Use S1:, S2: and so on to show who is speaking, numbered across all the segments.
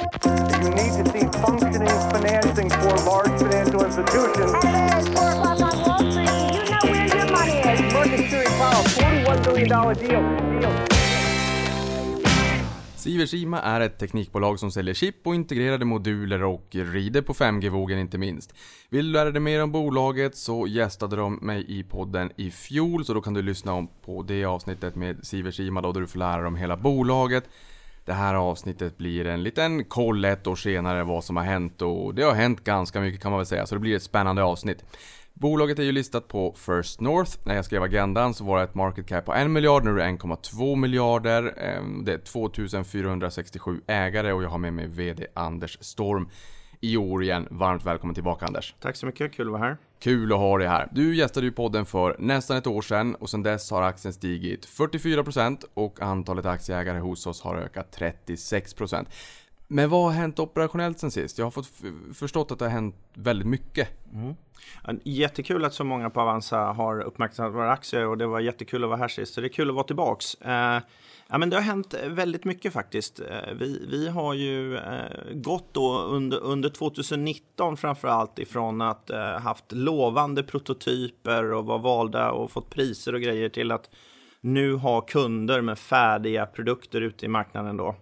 S1: You need to see functioning financing for large financial institutions.
S2: Hello, it's 4 o'clock on Wall Street. You know where your money is.
S1: Market Security Powell, $41 billion deal. deal.
S3: Siversima är ett teknikbolag som säljer chip och integrerade moduler och rider på 5G-vågen inte minst. Vill du lära dig mer om bolaget så gästade de mig i podden i fjol så då kan du lyssna om på det avsnittet med Siversima då där du får lära dig om hela bolaget. Det här avsnittet blir en liten koll ett år senare vad som har hänt och det har hänt ganska mycket kan man väl säga så det blir ett spännande avsnitt. Bolaget är ju listat på First North. När jag skrev agendan så var det ett market cap på 1 miljard, nu är det 1,2 miljarder. Ehm, det är 2467 ägare och jag har med mig VD Anders Storm i år igen. Varmt välkommen tillbaka Anders.
S4: Tack så mycket, kul att vara här.
S3: Kul att ha dig här. Du gästade ju podden för nästan ett år sedan och sedan dess har aktien stigit 44% och antalet aktieägare hos oss har ökat 36%. Men vad har hänt operationellt sen sist? Jag har fått förstått att det har hänt väldigt mycket.
S4: Mm. Jättekul att så många på Avanza har uppmärksammat våra aktier och det var jättekul att vara här sist. Så det är kul att vara tillbaks. Eh, ja, men det har hänt eh, väldigt mycket faktiskt. Eh, vi, vi har ju eh, gått då under, under 2019 framför allt ifrån att haft lovande prototyper och var valda och fått priser och grejer till att nu ha kunder med färdiga produkter ute i marknaden då.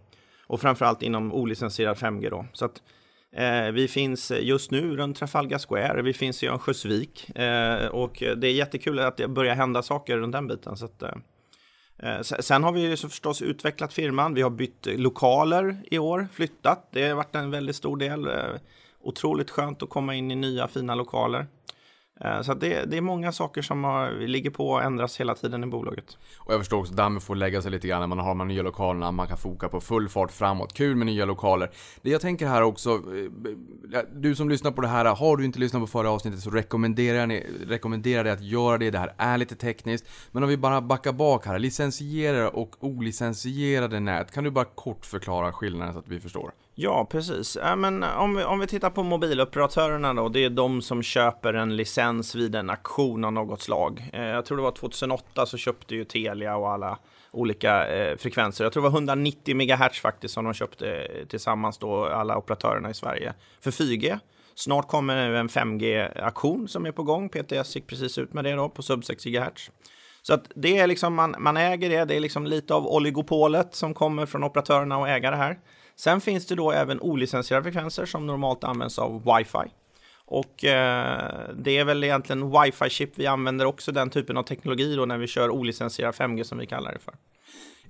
S4: Och framförallt inom olicensierad 5G då. Så att Eh, vi finns just nu runt Trafalgar Square, vi finns i Örnsköldsvik eh, och det är jättekul att det börjar hända saker runt den biten. Så att, eh, Eh, sen har vi ju så förstås utvecklat firman, vi har bytt lokaler i år, flyttat. Det har varit en väldigt stor del. Eh, otroligt skönt att komma in i nya fina lokaler. Eh, så att det, det är många saker som har, ligger på att ändras hela tiden i bolaget.
S3: Och jag förstår också att dammen får lägga sig lite grann när man har de här nya lokalerna, man kan foka på full fart framåt. Kul med nya lokaler. Det jag tänker här också, eh, du som lyssnar på det här, har du inte lyssnat på förra avsnittet så rekommenderar, jag rekommenderar dig att göra det. Det här är lite tekniskt. Men om vi bara backar bak här, licensierade och olicensierade nät. Kan du bara kort förklara skillnaden så att vi förstår?
S4: Ja, precis. Men eh, om, vi, om vi tittar på mobiloperatörerna då, det är de som köper en licens vid en auktion av något slag. Eh, jag tror det var 2008 så köpte ju Telia och alla olika eh, frekvenser. Jag tror det var 190 MHz faktiskt som de köpte eh, tillsammans då, alla operatörerna i Sverige, för 4G. Snart kommer nu en 5G-auktion som är på gång. PTS gick precis ut med det då på sub 6 GHz. Så att det är liksom, man, man äger det, det är liksom lite av oligopolet som kommer från operatörerna och ägare här. Sen finns det då även olicensierade frekvenser som normalt används av wifi. Och eh, det är väl egentligen wifi-chip vi använder också den typen av teknologi då när vi kör olicensierad 5G som vi kallar det för.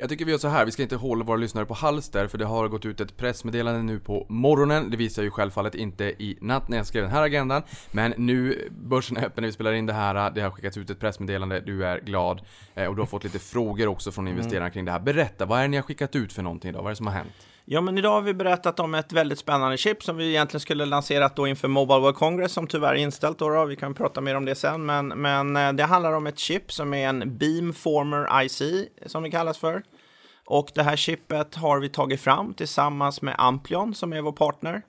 S3: Jag tycker vi gör så här, vi ska inte hålla våra lyssnare på halster för det har gått ut ett pressmeddelande nu på morgonen. Det visar ju självfallet inte i natt när jag skrev den här agendan. Men nu, börsen är öppen när vi spelar in det här. Det har skickats ut ett pressmeddelande, du är glad. Eh, Och du har fått lite frågor också från investerarna kring det här. Berätta, vad är det ni har skickat ut för någonting idag? Vad är det som har hänt?
S4: Ja, men idag har vi berättat om ett väldigt spännande chip som vi egentligen skulle lanserat då inför Mobile World Congress som tyvärr är inställt då, då. Vi kan prata mer om det sen, men, men eh, det handlar om ett chip som är en Beamformer IC som det kallas för. Och det här chippet har vi tagit fram tillsammans med Amplion som är vår partner.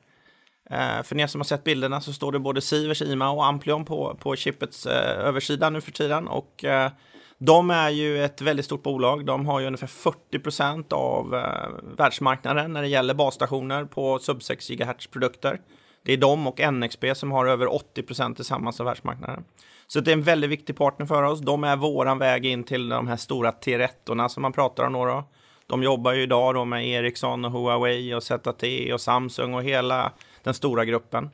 S4: Eh, för er som har sett bilderna så står det både Sivers, IMA och Amplion på, på chippets eh, översida nu för tiden. Och eh, de är ju ett väldigt stort bolag. De har ju ungefär 40 procent av eh, världsmarknaden när det gäller basstationer på sub 6 GHz produkter. Det är de och NXP som har över 80 procent tillsammans av världsmarknaden. Så det är en väldigt viktig partner för oss. De är våran väg in till de här stora T1 som man pratar om. några. De jobbar ju idag då med Ericsson och Huawei och ZTE och Samsung och hela den stora gruppen.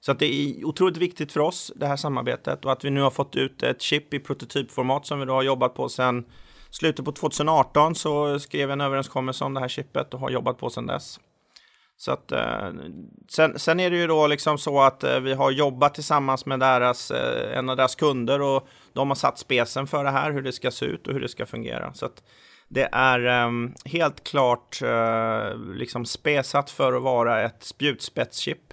S4: Så att det är otroligt viktigt för oss, det här samarbetet, och att vi nu har fått ut ett chip i prototypformat som vi då har jobbat på sedan slutet på 2018 så skrev jag en överenskommelse om det här chippet och har jobbat på sedan dess. Så att, eh, sen, sen är det ju då liksom så att eh, vi har jobbat tillsammans med deras, eh, en av deras kunder och de har satt spesen för det här, hur det ska se ut och hur det ska fungera. Så att det är ehm, helt klart liksom spesat för att vara ett spjutspetschip.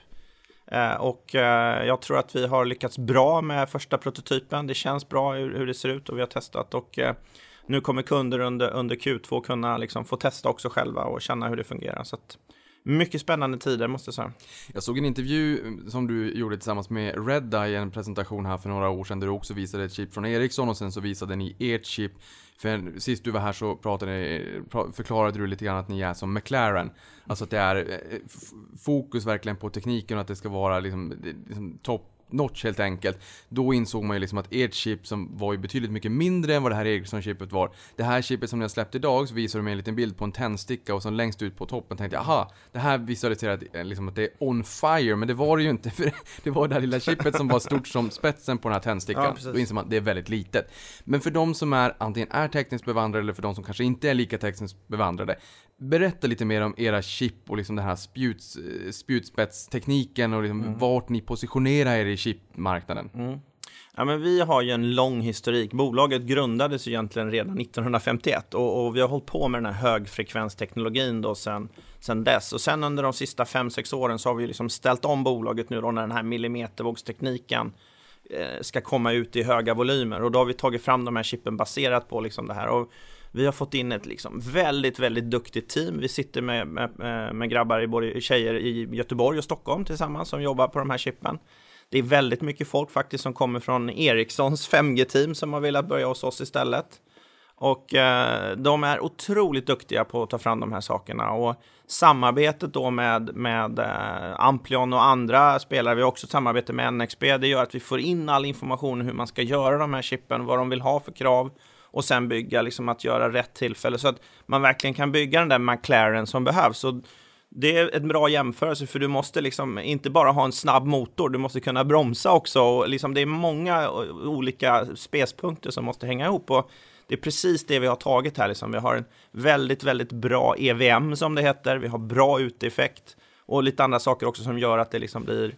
S4: Eh, och eh, jag tror att vi har lyckats bra med första prototypen. Det känns bra hur, hur det ser ut och vi har testat och eh, nu kommer kunder under, under Q2 kunna liksom få testa också själva och känna hur det fungerar. Så att mycket spännande tider måste jag säga.
S3: Jag såg en intervju eh, som du gjorde tillsammans med Redeye i en presentation här för några år sedan där du också visade ett chip från Ericsson och sen så visade ni ert chip. För sist du var här så pratade, eh, förklarade du lite grann att ni är som McLaren. Alltså att det är eh, fokus verkligen på tekniken och att det ska vara liksom, liksom topp notch helt enkelt. Då insåg man ju liksom att ert chip som var ju betydligt mycket mindre än vad det här Ericsson-chipet var. Det här chipet som ni har släppt idag så visar de en liten bild på en tändsticka och så längst ut på toppen tänkte jag aha, det här visualiserar liksom att det är on fire, men det var det ju inte för det var det här lilla chippet som var stort som spetsen på den här tändstickan. Ja, Då inser man att det är väldigt litet. Men för de som är antingen är tekniskt bevandrade eller för de som kanske inte är lika tekniskt bevandrade, Berätta lite mer om era chip och liksom den här spjuts, spjutspetstekniken och liksom mm. vart ni positionerar er i chipmarknaden. Mm.
S4: Ja, men vi har ju en lång historik. Bolaget grundades egentligen redan 1951 och, och vi har hållit på med den här högfrekvensteknologin då sen, sen dess. Och sen under de sista 5-6 åren så har vi liksom ställt om bolaget nu då när den här millimetervågstekniken eh, ska komma ut i höga volymer. Och då har vi tagit fram de här chippen baserat på liksom det här. Och vi har fått in ett liksom väldigt, väldigt duktigt team. Vi sitter med, med, eh, med grabbar, i både tjejer i Göteborg och Stockholm tillsammans som jobbar på de här chippen. Det är väldigt mycket folk faktiskt som kommer från Ericssons 5G-team som har velat börja hos oss istället. Och eh, de är otroligt duktiga på att ta fram de här sakerna. Och samarbetet då med, med eh, Amplion och andra spelare, vi har också samarbete med NXP, det gör att vi får in all information hur man ska göra de här chippen, vad de vill ha för krav och sen bygga, liksom att göra rätt tillfälle så att man verkligen kan bygga den där McLaren som behövs. Och det är en bra jämförelse för du måste liksom inte bara ha en snabb motor, du måste kunna bromsa också. Och liksom det är många eh, olika spespunkter som måste hänga ihop. Och det är precis det vi har tagit här. Liksom. Vi har en väldigt, väldigt bra EVM som det heter. Vi har bra uteffekt och lite andra saker också som gör att det liksom blir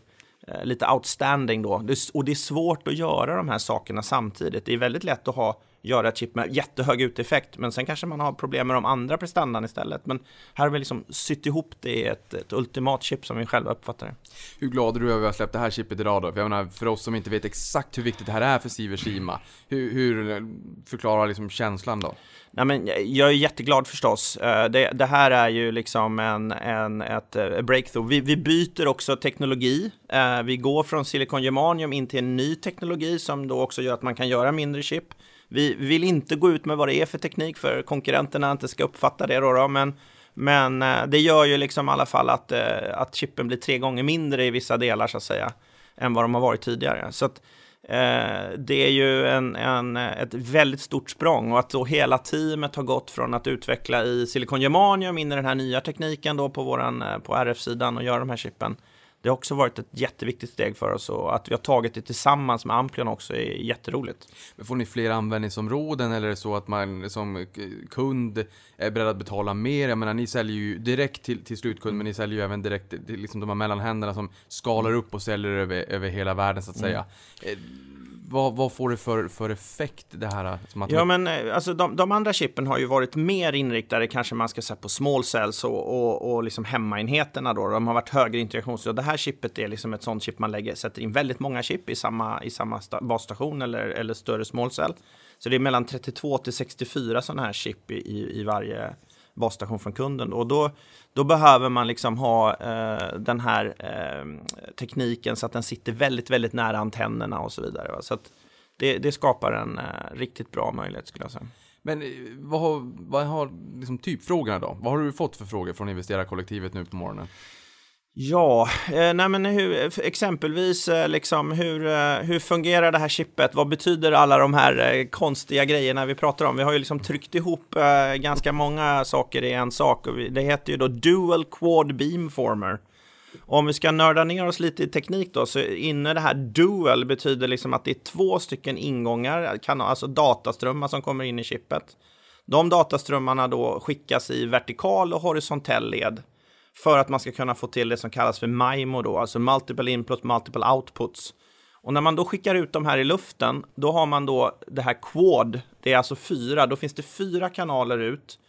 S4: eh, lite outstanding då. och det är svårt att göra de här sakerna samtidigt. Det är väldigt lätt att ha göra ett chip med jättehög uteffekt, men sen kanske man har problem med de andra prestandan istället. Men här har vi liksom sytt ihop det i ett, ett ultimat chip som vi själva uppfattar det.
S3: Hur glad är du över att ha släppt det här chippet idag då? För jag menar, för oss som inte vet exakt hur viktigt det här är för Sivershima, hur, hur förklarar liksom känslan då?
S4: Nej, men jag är jätteglad förstås. Eh, det, det här är ju liksom en, en, ett eh, breakthrough. Vi, vi byter också teknologi. Eh, vi går från silikon germanium in till en ny teknologi som då också gör att man kan göra mindre chip. Vi vill inte gå ut med vad det är för teknik för konkurrenterna inte ska uppfatta det då, då men, men eh, det gör ju liksom i alla fall att, eh, att chippen blir tre gånger mindre i vissa delar så att säga än vad de har varit tidigare. Så att, eh, det är ju en, en, ett väldigt stort språng och att då hela teamet har gått från att utveckla i Silicon germanium in i den här nya tekniken då på, våran, eh, på RF-sidan och göra de här chippen det har också varit ett jätteviktigt steg för oss och att vi har tagit det tillsammans med Amplion också är jätteroligt.
S3: Men får ni fler användningsområden eller är det så att man som kund är beredd att betala mer? Jag menar, ni säljer ju direkt till, till slutkund, men ni säljer ju även direkt till liksom de här mellanhänderna som skalar upp och säljer över, över hela världen så att säga. Mm. Vad, vad, får det för, för effekt det här?
S4: Som att ja, men eh, alltså de, de, andra chippen har ju varit mer inriktade, kanske man ska säga på small cells och, och, och liksom hemmaenheterna då. De har varit högre integrationsgrad. Det här chippet är liksom ett sånt chip man lägger, sätter in väldigt många chip i samma, i samma basstation eller, eller större small cell. Så det är mellan 32 till 64 sådana här chip i, i varje basstation från kunden. Och då, då behöver man liksom ha eh, den här eh, tekniken så att den sitter väldigt, väldigt nära antennerna och så vidare. Va? Så att det, det skapar en eh, riktigt bra möjlighet skulle jag säga.
S3: Men eh, vad har, vad har liksom typfrågorna då? Vad har du fått för frågor från investerarkollektivet nu på morgonen?
S4: Ja, eh, nej men hur, eh, exempelvis eh, liksom hur, eh, hur fungerar det här chippet? Vad betyder alla de här eh, konstiga grejerna vi pratar om? Vi har ju liksom tryckt ihop eh, ganska många saker i en sak och vi, det heter ju då Dual Quad Beamformer. Och om vi ska nörda ner oss lite i teknik då, så inne det här dual betyder liksom att det är två stycken ingångar, kan, alltså dataströmmar som kommer in i chippet. De dataströmmarna då skickas i vertikal och horisontell led för att man ska kunna få till det som kallas för MIMO då, alltså multiple inputs, multiple outputs. Och när man då skickar ut de här i luften, då har man då det här quad, det är alltså fyra, då finns det fyra kanaler ut,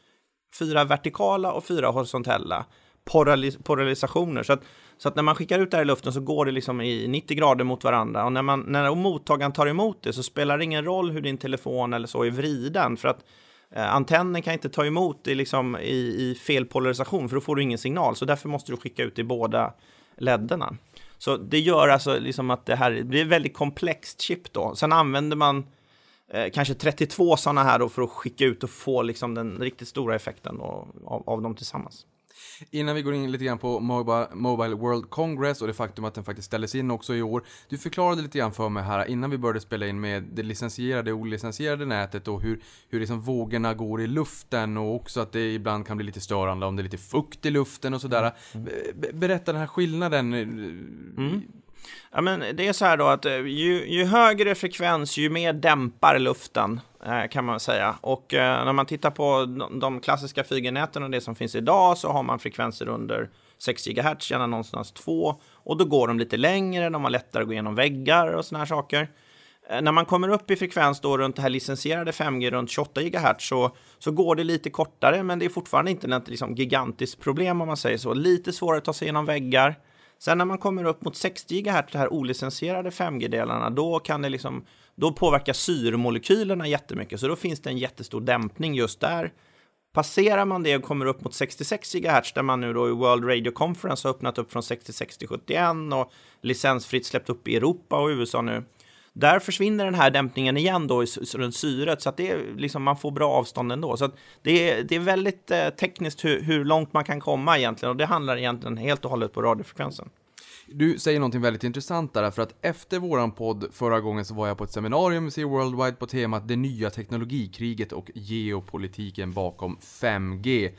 S4: fyra vertikala och fyra horisontella polarisationer. Så att, så att när man skickar ut det här i luften så går det liksom i 90 grader mot varandra och när, man, när mottagaren tar emot det så spelar det ingen roll hur din telefon eller så är vriden för att Eh, antennen kan inte ta emot i, liksom, i, i fel polarisation för då får du ingen signal. Så därför måste du skicka ut i båda ledderna. Så det gör alltså liksom att det här blir ett väldigt komplext chip då. Sen använder man eh, kanske 32 sådana här då för att skicka ut och få liksom den riktigt stora effekten då, av, av dem tillsammans.
S3: Innan vi går in lite grann på Mobile, World Congress och det faktum att den faktiskt ställdes in också i år. Du förklarade lite grann för mig här innan vi började spela in med det licensierade och olicensierade nätet och hur, hur liksom vågorna går i luften och också att det ibland kan bli lite störande om det är lite fukt i luften och sådär.
S4: Mm.
S3: Be- Berätta den här skillnaden.
S4: Mm. Ja, men det är så här då att eh, ju, ju högre frekvens, ju mer dämpar luften eh, kan man säga. Och eh, när man tittar på de, klassiska 4G-näten och det som finns idag så har man frekvenser under 6 GHz, gärna någonstans 2. Och då går de lite längre, de har lättare att gå igenom väggar och såna här saker. När man kommer upp i frekvens då runt det här licensierade 5G runt 28 GHz så, så går det lite kortare, men det är fortfarande inte ett liksom, gigantiskt problem om man säger så. Lite svårare att ta sig igenom väggar. Sen när man kommer upp mot 60 GHz, de här olicensierade 5G-delarna, då kan det liksom, då påverkar syremolekylerna jättemycket, så då finns det en jättestor dämpning just där. Passerar man det och kommer upp mot 66 GHz, där man nu då i World Radio Conference har öppnat upp från 66 till 71 och licensfritt släppt upp i Europa och USA nu, där försvinner den här dämpningen igen då runt syret, så att det är liksom, man får bra avstånd ändå. Så att det, är, det är väldigt eh, tekniskt hur, hur långt man kan komma egentligen, och det handlar egentligen helt och hållet på radiofrekvensen.
S3: Du säger någonting väldigt intressant där, för att efter våran podd förra gången så var jag på ett seminarium med Worldwide på temat det nya teknologikriget och geopolitiken bakom 5G.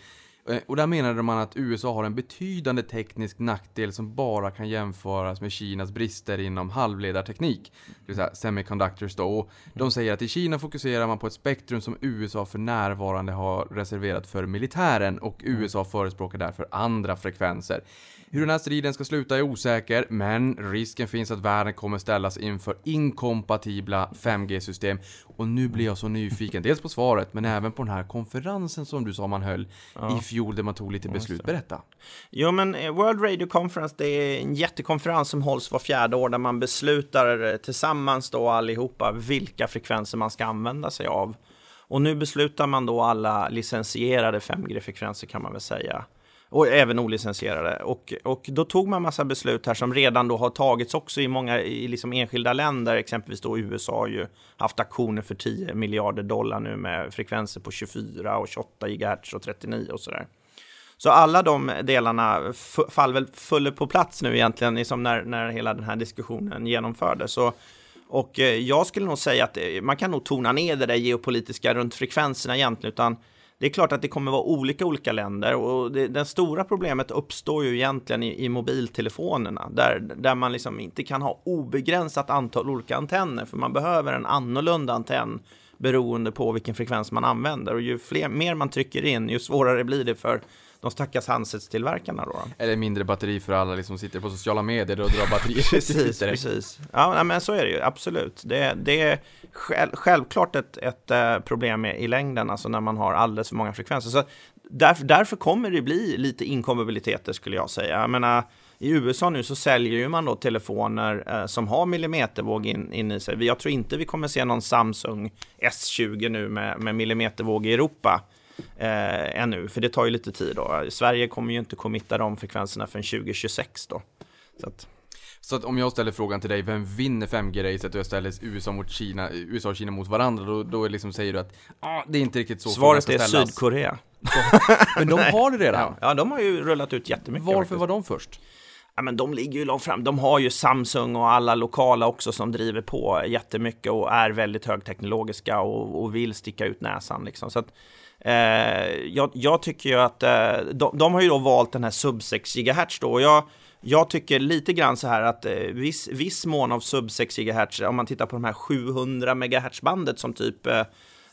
S3: Eh, och där menade man att USA har en betydande teknisk nackdel som bara kan jämföras med Kinas brister inom halvledarteknik, det vill säga semiconductors då. Och de säger att i Kina fokuserar man på ett spektrum som USA för närvarande har reserverat för militären och USA förespråkar därför andra frekvenser. Hur den här striden ska sluta är osäker, men risken finns att världen kommer ställas inför inkompatibla 5G-system. Och nu blir jag så nyfiken, dels på svaret, men även på den här konferensen som du sa man höll i fjol, där man tog lite beslut. Berätta.
S4: Jo, men eh, World Radio Conference, det är en jättekonferens som hålls var fjärde år där man beslutar eh, tillsammans då allihopa vilka frekvenser man ska använda sig av. Och nu beslutar man då alla licensierade 5G-frekvenser kan man väl säga. Och även olicensierade. Och, och då tog man massa beslut här som redan då har tagits också i många i liksom enskilda länder. Exempelvis då USA har ju haft aktioner för 10 miljarder dollar nu med frekvenser på 24 och 28 gigahertz och 39 och sådär. Så alla de delarna faller väl fuller på plats nu egentligen, liksom när, när hela den här diskussionen genomfördes. Så, och eh, jag skulle nog säga att eh, man kan nog tona ner det där geopolitiska runt frekvenserna egentligen, utan det är klart att det kommer vara olika olika länder och det, det stora problemet uppstår ju egentligen i, i mobiltelefonerna där, där man liksom inte kan ha obegränsat antal olika antenner för man behöver en annorlunda antenn beroende på vilken frekvens man använder och ju fler, mer man trycker in ju svårare blir det för de stackars handsets-tillverkarna då.
S3: Eller mindre batteri för alla liksom sitter på sociala medier och drar batterier
S4: Precis, precis. Ja, men så är det ju, absolut. Det, det är själv, självklart ett, ett eh, problem i längden, alltså när man har alldeles för många frekvenser. Så därför, därför kommer det bli lite inkompatibiliteter skulle jag säga. Jag menar, i USA nu så säljer ju man då telefoner eh, som har millimetervåg in, in i sig. Jag tror inte vi kommer se någon Samsung S20 nu med, med millimetervåg i Europa eh, ännu, för det tar ju lite tid då. Sverige kommer ju inte committa de frekvenserna förrän 2026 då. Så att,
S3: Så att om jag ställer frågan till dig, vem vinner 5G-racet och jag ställer USA mot Kina, USA och Kina mot varandra, då, då liksom säger du att ah, det är inte riktigt så
S4: Svaret är
S3: ställas.
S4: Sydkorea.
S3: Men de har det redan.
S4: Ja, de har ju rullat ut jättemycket.
S3: Varför
S4: faktiskt.
S3: var de först?
S4: Ja, men de ligger ju långt fram. De har ju Samsung och alla lokala också som driver på jättemycket och är väldigt högteknologiska och, och vill sticka ut näsan. Liksom. Så att, Eh, jag, jag tycker ju att eh, de, de har ju då valt den här sub 6 GHz då. Och jag, jag tycker lite grann så här att eh, viss, viss mån av sub 6 GHz, om man tittar på de här 700 MHz-bandet som typ eh,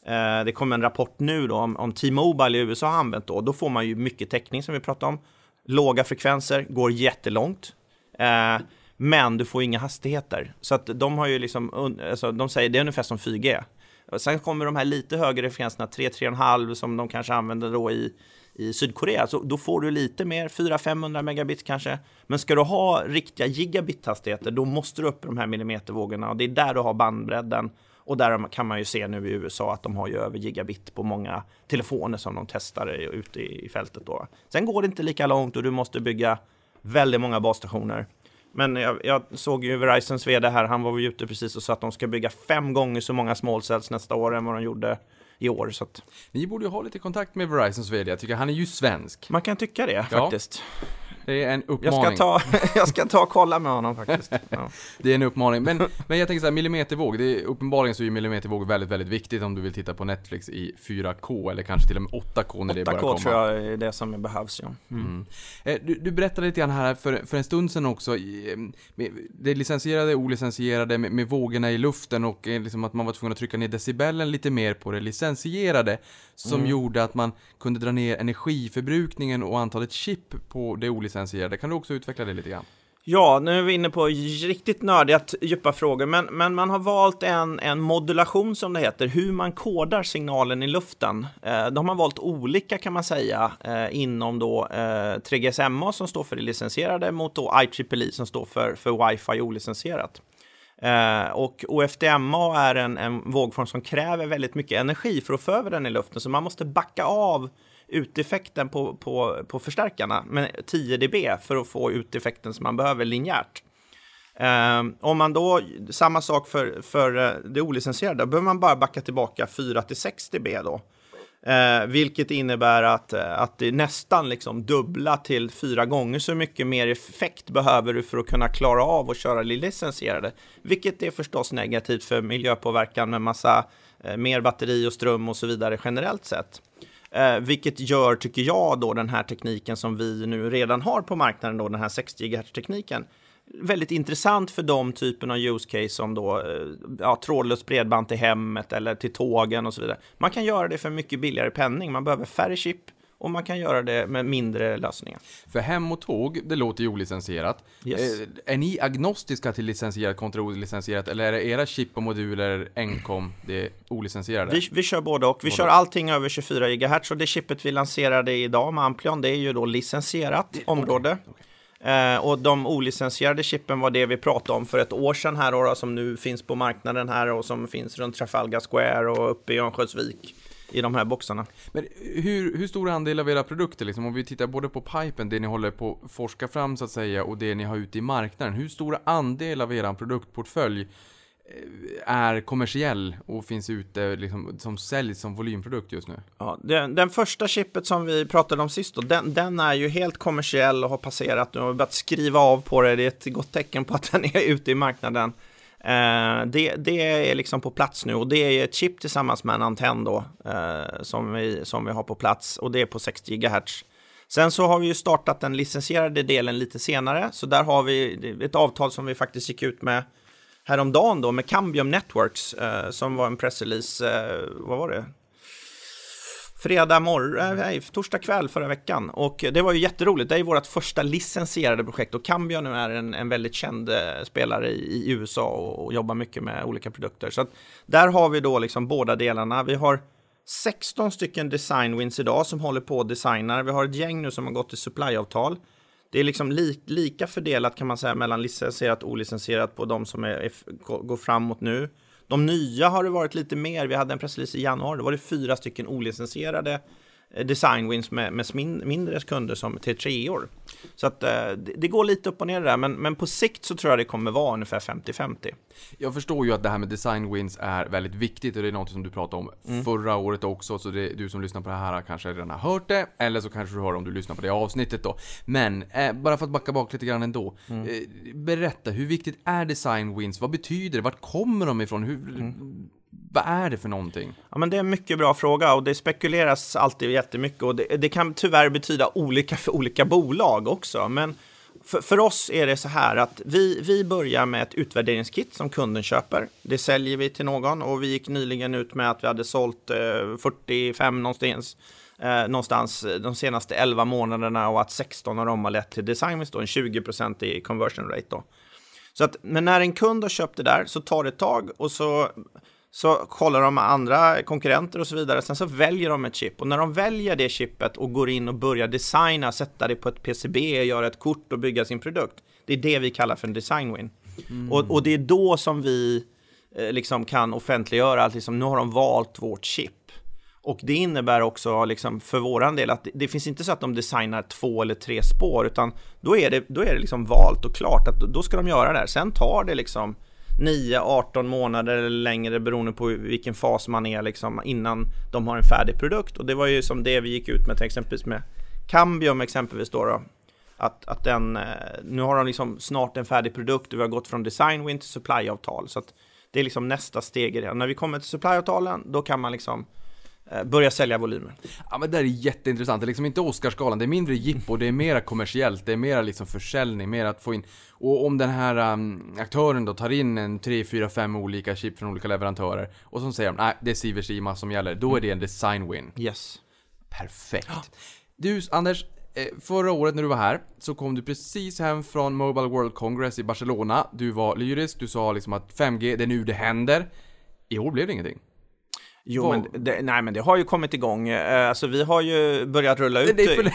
S4: eh, det kom en rapport nu då om, om T-Mobile i USA har använt då. Då får man ju mycket täckning som vi pratade om. Låga frekvenser, går jättelångt. Eh, men du får inga hastigheter. Så att de har ju liksom, alltså, de säger det är ungefär som 4G. Sen kommer de här lite högre frekvenserna, 3-3,5 som de kanske använder då i, i Sydkorea. Så då får du lite mer, 400-500 megabit kanske. Men ska du ha riktiga gigabit-hastigheter, då måste du upp i de här millimetervågorna. Och det är där du har bandbredden. Och där kan man ju se nu i USA att de har ju över gigabit på många telefoner som de testar ute i fältet. Då. Sen går det inte lika långt och du måste bygga väldigt många basstationer. Men jag, jag såg ju Verizons vd här, han var ju ute precis och sa att de ska bygga fem gånger så många small cells nästa år än vad de gjorde i år. Så att
S3: Ni borde ju ha lite kontakt med Verizons VD, jag tycker han är ju svensk.
S4: man kan tycka det
S3: Ja.
S4: faktiskt.
S3: Det är en
S4: Jag
S3: uppmaning.
S4: ska, ta, jag ska ta och kolla med honom faktiskt. Ja.
S3: Det är en uppmaning. Men, men jag tänker så här, millimetervåg, det är, uppenbarligen så är millimetervåg väldigt, väldigt viktigt om du vill titta på Netflix i 4K eller kanske till och med 8K när det börjar
S4: 8K
S3: komma.
S4: tror jag är det som behövs. Ja.
S3: Mm. Eh, Du, du berättade lite grann här för, för en stund sedan också, eh, det licensierade och olicensierade med, med vågorna i luften och eh, liksom att man var tvungen att trycka ner decibellen lite mer på det licensierade som gjorde att man kunde dra ner energiförbrukningen och antalet chip på det olicensierade. Kan du också utveckla det lite grann?
S4: Ja, nu är vi inne på riktigt nördiga, djupa frågor, men, men man har valt en, en modulation som det heter, hur man kodar signalen i luften. Eh, de har man valt olika kan man säga eh, inom då eh, 3GSMA som står för det licensierade mot då IEEE som står för, för wifi olicensierat. Eh, och OFDMA är en, en vågform som kräver väldigt mycket energi för att få över den i luften, så man måste backa av uteffekten på, på, på förstärkarna med 10 dB för att få ut effekten som man behöver linjärt. Ehm, om man då, samma sak för, för eh, det olicensierade, då behöver man bara backa tillbaka 4 till 6 dB då. Eh, vilket innebär att, eh, att det är nästan liksom dubbla till fyra gånger så mycket mer effekt behöver du för att kunna klara av att köra licensierade. Vilket är förstås negativt för miljöpåverkan med massa eh, mer batteri och ström och så vidare generellt sett. Eh, vilket gör, tycker jag, då den här tekniken som vi nu redan har på marknaden, då, den här 60 GHz-tekniken, väldigt intressant för de typen av use case som då eh, ja, trådlöst bredband till hemmet eller till tågen och så vidare. Man kan göra det för mycket billigare penning. Man behöver färre chip och man kan göra det med mindre lösningar.
S3: För hem och tåg, det låter ju olicensierat.
S4: Yes.
S3: Eh, är ni agnostiska till licensierat kontra olicensierat eller är det era chip och moduler enkom det är olicensierade?
S4: Vi, vi kör både och. Vi kör allting över 24 GHz och det chippet vi lanserade idag med Amplion, det är ju då licensierat område. Eh, och de olicensierade chippen var det vi pratade om för ett år sedan här då, som nu finns på marknaden här och som finns runt Trafalgar Square och uppe i Örnsköldsvik i de här boxarna.
S3: Men hur, hur stor andel av era produkter, liksom, om vi tittar både på pipen, det ni håller på att forska fram så att säga, och det ni har ute i marknaden, hur stor andel av er produktportfölj eh, är kommersiell och finns ute liksom, som säljs som volymprodukt just nu?
S4: Ja, den, den första chippet som vi pratade om sist, då, den, den är ju helt kommersiell och har passerat nu och börjat skriva av på det. Det är ett gott tecken på att den är ute i marknaden. Eh, det, det är liksom på plats nu och det är ett chip tillsammans med en antenn då, eh, som, vi, som vi har på plats och det är på 60 GHz. Sen så har vi ju startat den licensierade delen lite senare, så där har vi ett avtal som vi faktiskt gick ut med häromdagen då med Cambium Networks eh, som var en pressrelease, eh, vad var det? Fredag morgon, eh, nej, torsdag kväll förra veckan. Och det var ju jätteroligt. Det är vårt första licensierade projekt och Cambio nu är en, en väldigt känd eh, spelare i, i USA och, och jobbar mycket med olika produkter. Så att där har vi då liksom båda delarna. Vi har 16 stycken design wins idag som håller på och designar. Vi har ett gäng nu som har gått till supplyavtal. Det är liksom li, lika fördelat kan man säga mellan licensierat och olicensierat på de som är, är, går framåt nu. De nya har det varit lite mer. Vi hade en pressrelease i januari. Då var det fyra stycken olicensierade designwins design wins med, med mindre kunder som till tre år. Så att eh, det, det går lite upp och ner där, men, men på sikt så tror jag det kommer vara ungefär 50-50.
S3: Jag förstår ju att det här med design wins är väldigt viktigt och det är något som du pratade om
S4: Mm.
S3: förra året också, så det, du som lyssnar på det här kanske redan har hört det, eller så kanske du hör om du lyssnar på det avsnittet då. Men, eh, bara för att backa bak lite grann ändå.
S4: Mm.
S3: Eh, berätta, hur viktigt är design wins? Vad betyder det? Vart kommer de ifrån? Hur,
S4: Mm.
S3: Vad är det för någonting?
S4: Ja, men det är en mycket bra fråga och det spekuleras alltid jättemycket och det, det kan tyvärr betyda olika för olika bolag också. Men för, för oss är det så här att vi, vi börjar med ett utvärderingskit som kunden köper. Det säljer vi till någon och vi gick nyligen ut med att vi hade sålt eh, 45 någonstans, eh, någonstans de senaste 11 månaderna och att 16 av dem har lett till design. då, en 20% i conversion rate då. Så att, men när en kund har köpt det där så tar det ett tag och så, så kollar de andra konkurrenter och så vidare. Sen så väljer de ett chip och när de väljer det chippet och går in och börjar designa, sätta det på ett PCB, göra ett kort och bygga sin produkt. Det är det vi kallar för en design win. Och, och det är då som vi eh, liksom kan offentliggöra att liksom, nu har de valt vårt chip. Och det innebär också liksom för våran del att det, det finns inte så att de designar två eller tre spår utan då är det, då är det liksom valt och klart att då ska de göra det här. Sen tar det liksom 9-18 månader eller längre beroende på vilken fas man är liksom innan de har en färdig produkt. Och det var ju som det vi gick ut med till exempelvis med Cambium exempelvis då. då att, att den, eh, nu har de liksom snart en färdig produkt och vi har gått från design win till supplyavtal. Så att det är liksom nästa steg i det. När vi kommer till supplyavtalen, då kan man liksom börja sälja volymer.
S3: Ja men det där är jätteintressant, det är liksom inte Oscarsgalan, det är mindre jippo, det är mera kommersiellt, det är mera liksom försäljning, mer att få in och om den här um, aktören då tar in en 3, 4, 5 olika chip från olika leverantörer och så säger de nej det är Sivers IMA som gäller, då är det en design win.
S4: Yes.
S3: Perfekt. Du Anders, eh, förra året när du var här så kom du precis hem från Mobile World Congress i Barcelona. Du var lyrisk, du sa liksom att 5G, det är nu det händer. I år blev det ingenting.
S4: Jo, men det, nej, men det har ju kommit igång. Eh, Alltså, vi har ju börjat rulla ut.
S3: Det är för,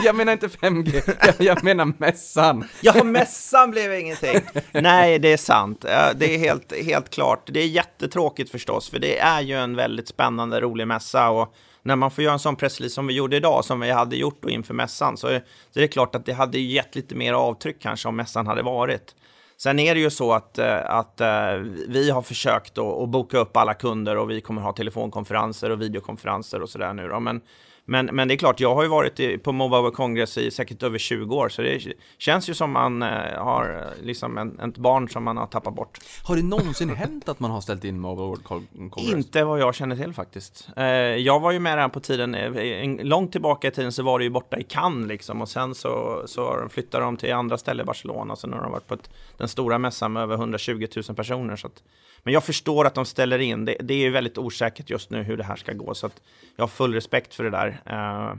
S3: jag menar inte 5G, jag, jag menar mässan.
S4: Ja, mässan blev ingenting. Nej, det är sant. Eh, Det är helt, helt klart. Det är jättetråkigt förstås, för det är ju en väldigt spännande, rolig mässa. Och när man får göra en sån pressrelease som vi gjorde idag, som vi hade gjort då inför mässan, så är, så är det klart att det hade gett lite mer avtryck kanske om mässan hade varit. Sen är det ju så att, eh, att eh, vi har försökt att, att boka upp alla kunder och vi kommer ha telefonkonferenser och videokonferenser och sådär nu då. Men, men, men det är klart, jag har ju varit på Mobile World Congress i säkert över 20 år, så det känns ju som man eh, har eh, liksom en, ett barn som man har tappat bort.
S3: Har det någonsin hänt att man har ställt in Mobile World Con- Congress?
S4: Inte vad jag känner till faktiskt. Eh, jag var ju med redan på tiden, en, långt tillbaka i tiden så var det ju borta i Cannes liksom och sen så, så flyttade de till andra ställen i Barcelona. Så nu har de varit på ett, den stora mässan med över 120 000 personer. Så att, men jag förstår att de ställer in. Det, det är ju väldigt osäkert just nu hur det här ska gå. Så jag har full respekt för det där. Eh,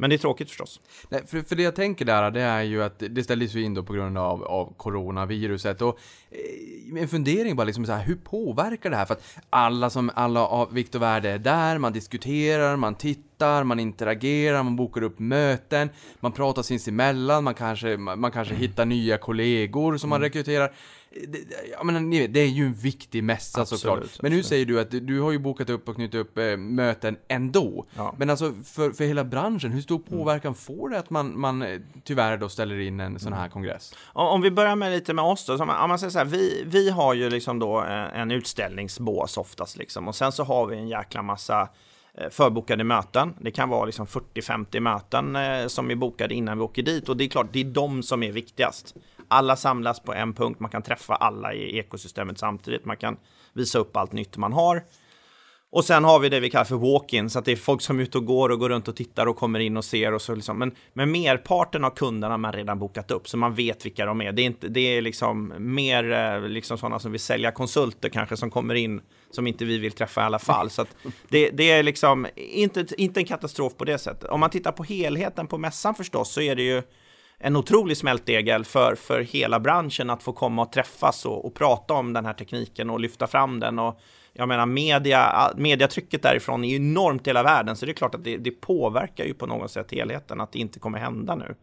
S4: men det är tråkigt förstås.
S3: Nej, för, för det jag tänker där, det är ju att det ställdes ju in då på grund av, av coronaviruset och eh, en fundering bara liksom så här, hur påverkar det här? För att alla som, alla av vikt och värde är där, man diskuterar, man tittar, man interagerar, man bokar upp möten, man pratar sinsemellan, man kanske, man, man kanske hittar nya kollegor som man rekryterar. Det, jag menar, ni vet, det är ju en viktig mässa
S4: Absolut,
S3: såklart. Men nu
S4: absolut.
S3: säger du att du, har ju bokat upp och knutit upp eh, möten ändå.
S4: Ja.
S3: Men alltså för, för hela branschen, hur stor påverkan får det att man, man eh, tyvärr då ställer in en sån här kongress?
S4: Om, vi börjar med lite med oss då, om man, säger så här, vi, vi har ju liksom då en, en utställningsbås oftast liksom och sen så har vi en jäkla massa eh, förbokade möten. Det kan vara liksom 40-50 möten eh, som är bokade innan vi åker dit och det är klart, det är de som är viktigast. Alla samlas på en punkt, man kan träffa alla i ekosystemet samtidigt, man kan visa upp allt nytt man har. Och sen har vi det vi kallar för walk-in, så att det är folk som är ute och går och går runt och tittar och kommer in och ser och så liksom. Men, men merparten av kunderna har man redan bokat upp, så man vet vilka de är. Det är, inte, det är liksom mer eh, liksom sådana som vill sälja konsulter kanske som kommer in som inte vi vill träffa i alla fall. Så att det, det är liksom inte, inte en katastrof på det sättet. Om man tittar på helheten på mässan förstås så är det ju en otrolig smältdegel för, för hela branschen att få komma och träffas och, och prata om den här tekniken och lyfta fram den. Och jag menar, media, mediatrycket därifrån är enormt i hela världen, så det är klart att det, det påverkar ju på något sätt helheten att det inte kommer hända nu.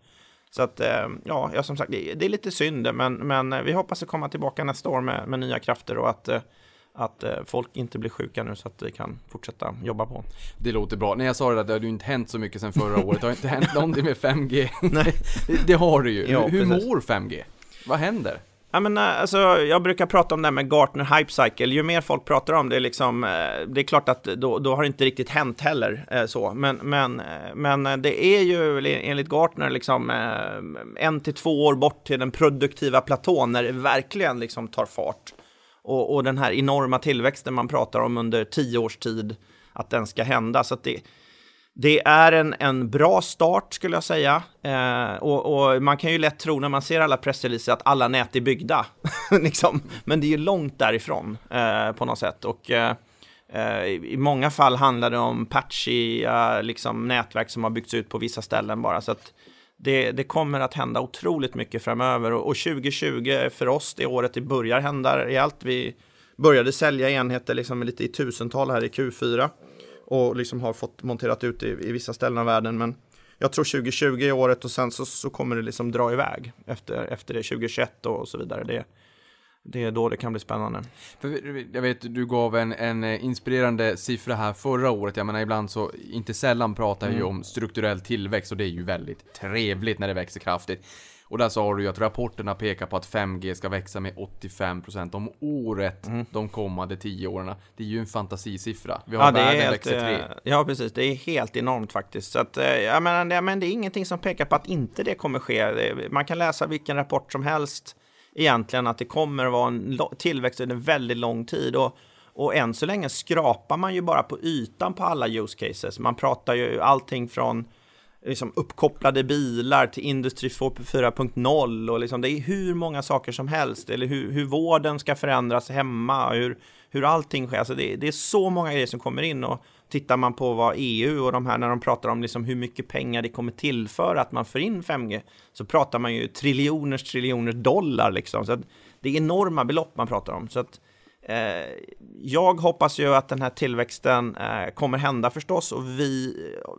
S4: Så att, eh, ja, jag som sagt, det, det är lite synd, men, men vi hoppas att komma tillbaka nästa år med, med nya krafter och att, eh, att eh, folk inte blir sjuka nu så att vi kan fortsätta jobba på.
S3: Det låter bra. När jag sa det att det hade ju inte hänt så mycket sedan förra året, det har inte hänt någonting med 5G. Nej. Det har det ju.
S4: Ja,
S3: hur
S4: precis.
S3: mår 5G? Vad händer?
S4: Ja, men, eh, alltså, jag brukar prata om det här med Gartner Hype Cycle. Ju mer folk pratar om det, liksom, eh, det är klart att då, då har det inte riktigt hänt heller. Så. Men, men, men det är ju enligt Gartner liksom, en till två år bort till den produktiva platån när det verkligen liksom, tar fart. Och, och den här enorma tillväxten man pratar om under tio års tid, att den ska hända. Så att det, det är en, en bra start skulle jag säga. Eh, och, och man kan ju lätt tro när man ser alla pressreleaser att alla nät är byggda. liksom. Men det är ju långt därifrån eh, på något sätt. Och eh, eh, i i många fall handlar det om patchiga liksom, nätverk som har byggts ut på vissa ställen bara. Så att det, det kommer att hända otroligt mycket framöver. Och, och 2020 för oss, det året det börjar hända rejält. Vi började sälja enheter liksom lite i tusental här i Q4 och liksom har fått monterat ut i, i vissa ställen av världen. Men jag tror 2020 är året och sen så, så kommer det liksom dra iväg efter, efter det 2021 och så vidare. Det, det är då det kan bli spännande.
S3: Jag vet, du gav en, en inspirerande siffra här förra året. Jag menar, ibland så, inte sällan pratar mm. ju om strukturell tillväxt och det är ju väldigt trevligt när det växer kraftigt. Och där sa du ju att rapporterna pekar på att 5G ska växa med 85% om året mm. de kommande 10 åren. Det är ju en fantasisiffra. Vi har
S4: ja,
S3: världen
S4: helt,
S3: växer 3.
S4: Eh, ja, precis. Det är helt enormt faktiskt. Så att, eh, jag menar, det, men det är ingenting som pekar på att inte det kommer ske. Man kan läsa vilken rapport som helst egentligen att det kommer att vara en tillväxt under väldigt lång tid. Och, och än så länge skrapar man ju bara på ytan på alla use cases. Man pratar ju allting från liksom uppkopplade bilar till Industri 4.0 och liksom det är hur många saker som helst. Eller hur, hur vården ska förändras hemma, hur, hur allting sker. Alltså det, det är så många grejer som kommer in och tittar man på vad EU och de här när de pratar om liksom hur mycket pengar det kommer tillföra att man får in 5G så pratar man ju triljoners triljoner dollar liksom. Så att det är enorma belopp man pratar om. Så att Eh, jag hoppas ju att den här tillväxten eh, kommer hända förstås och vi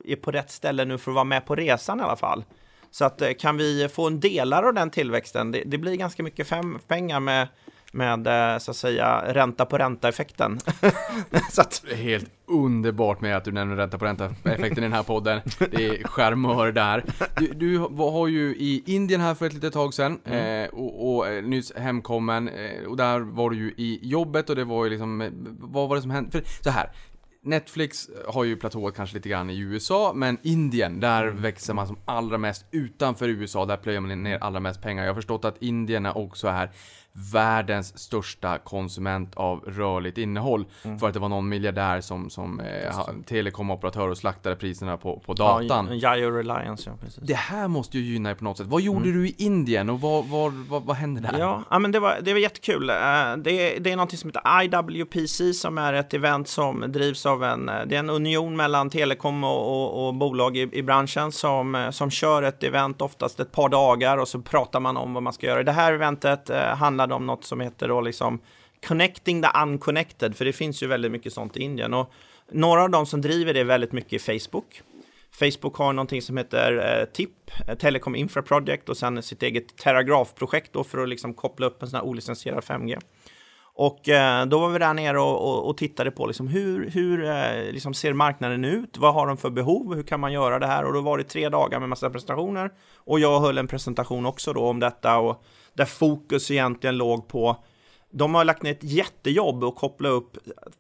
S4: eh, är på rätt ställe nu för att vara med på resan i alla fall. Så att eh, kan vi få en delar av den tillväxten, det, det blir ganska mycket fem, pengar med med eh, så att säga ränta på ränta-effekten.
S3: att... Helt underbart med att du nämner ränta på ränta-effekten i den här podden. Det är charmör där. Du, du har ju i Indien här för ett litet tag sedan mm. eh, och, och, eh, nyss hemkommen och där var du ju i jobbet och det var ju liksom, vad var det som hände? För så här, Netflix har ju platåat kanske lite grann i USA, men Indien, där mm. växer man som allra mest utanför USA, där plöjer man ner allra mest pengar. Jag har förstått att Indien också är världens största konsument av rörligt innehåll. Mm. För att det var någon miljardär som, som eh, telekomoperatör och slaktade priserna på, på datan.
S4: Ja, Jaio Reliance, ja precis.
S3: Det här måste ju gynna er på något sätt. Vad gjorde mm. du i Indien och vad, vad, vad, vad hände där?
S4: Ja, ja men det var, det var jättekul. Eh, det, det är något som heter IWPC som är ett event som drivs av en, eh, det är en union mellan telekom och, och, och bolag i, i, branschen som, eh, som kör ett event oftast ett par dagar och så pratar man om vad man ska göra. Det här eventet handlar handlade om något som heter då liksom Connecting the Unconnected, för det finns ju väldigt mycket sånt i Indien. Och några av de som driver det väldigt mycket är Facebook. Facebook har någonting som heter eh, TIP, eh, Telecom Infra Project, och sen sitt eget Terragraph-projekt då för att liksom koppla upp en sån här olicensierad 5G. Och eh, då var vi där nere och, och, och tittade på liksom hur, hur eh, liksom ser marknaden ut? Vad har de för behov? Hur kan man göra det här? Och då var det tre dagar med massa presentationer. Och jag höll en presentation också då om detta och där fokus egentligen låg på de har lagt ner ett jättejobb och koppla upp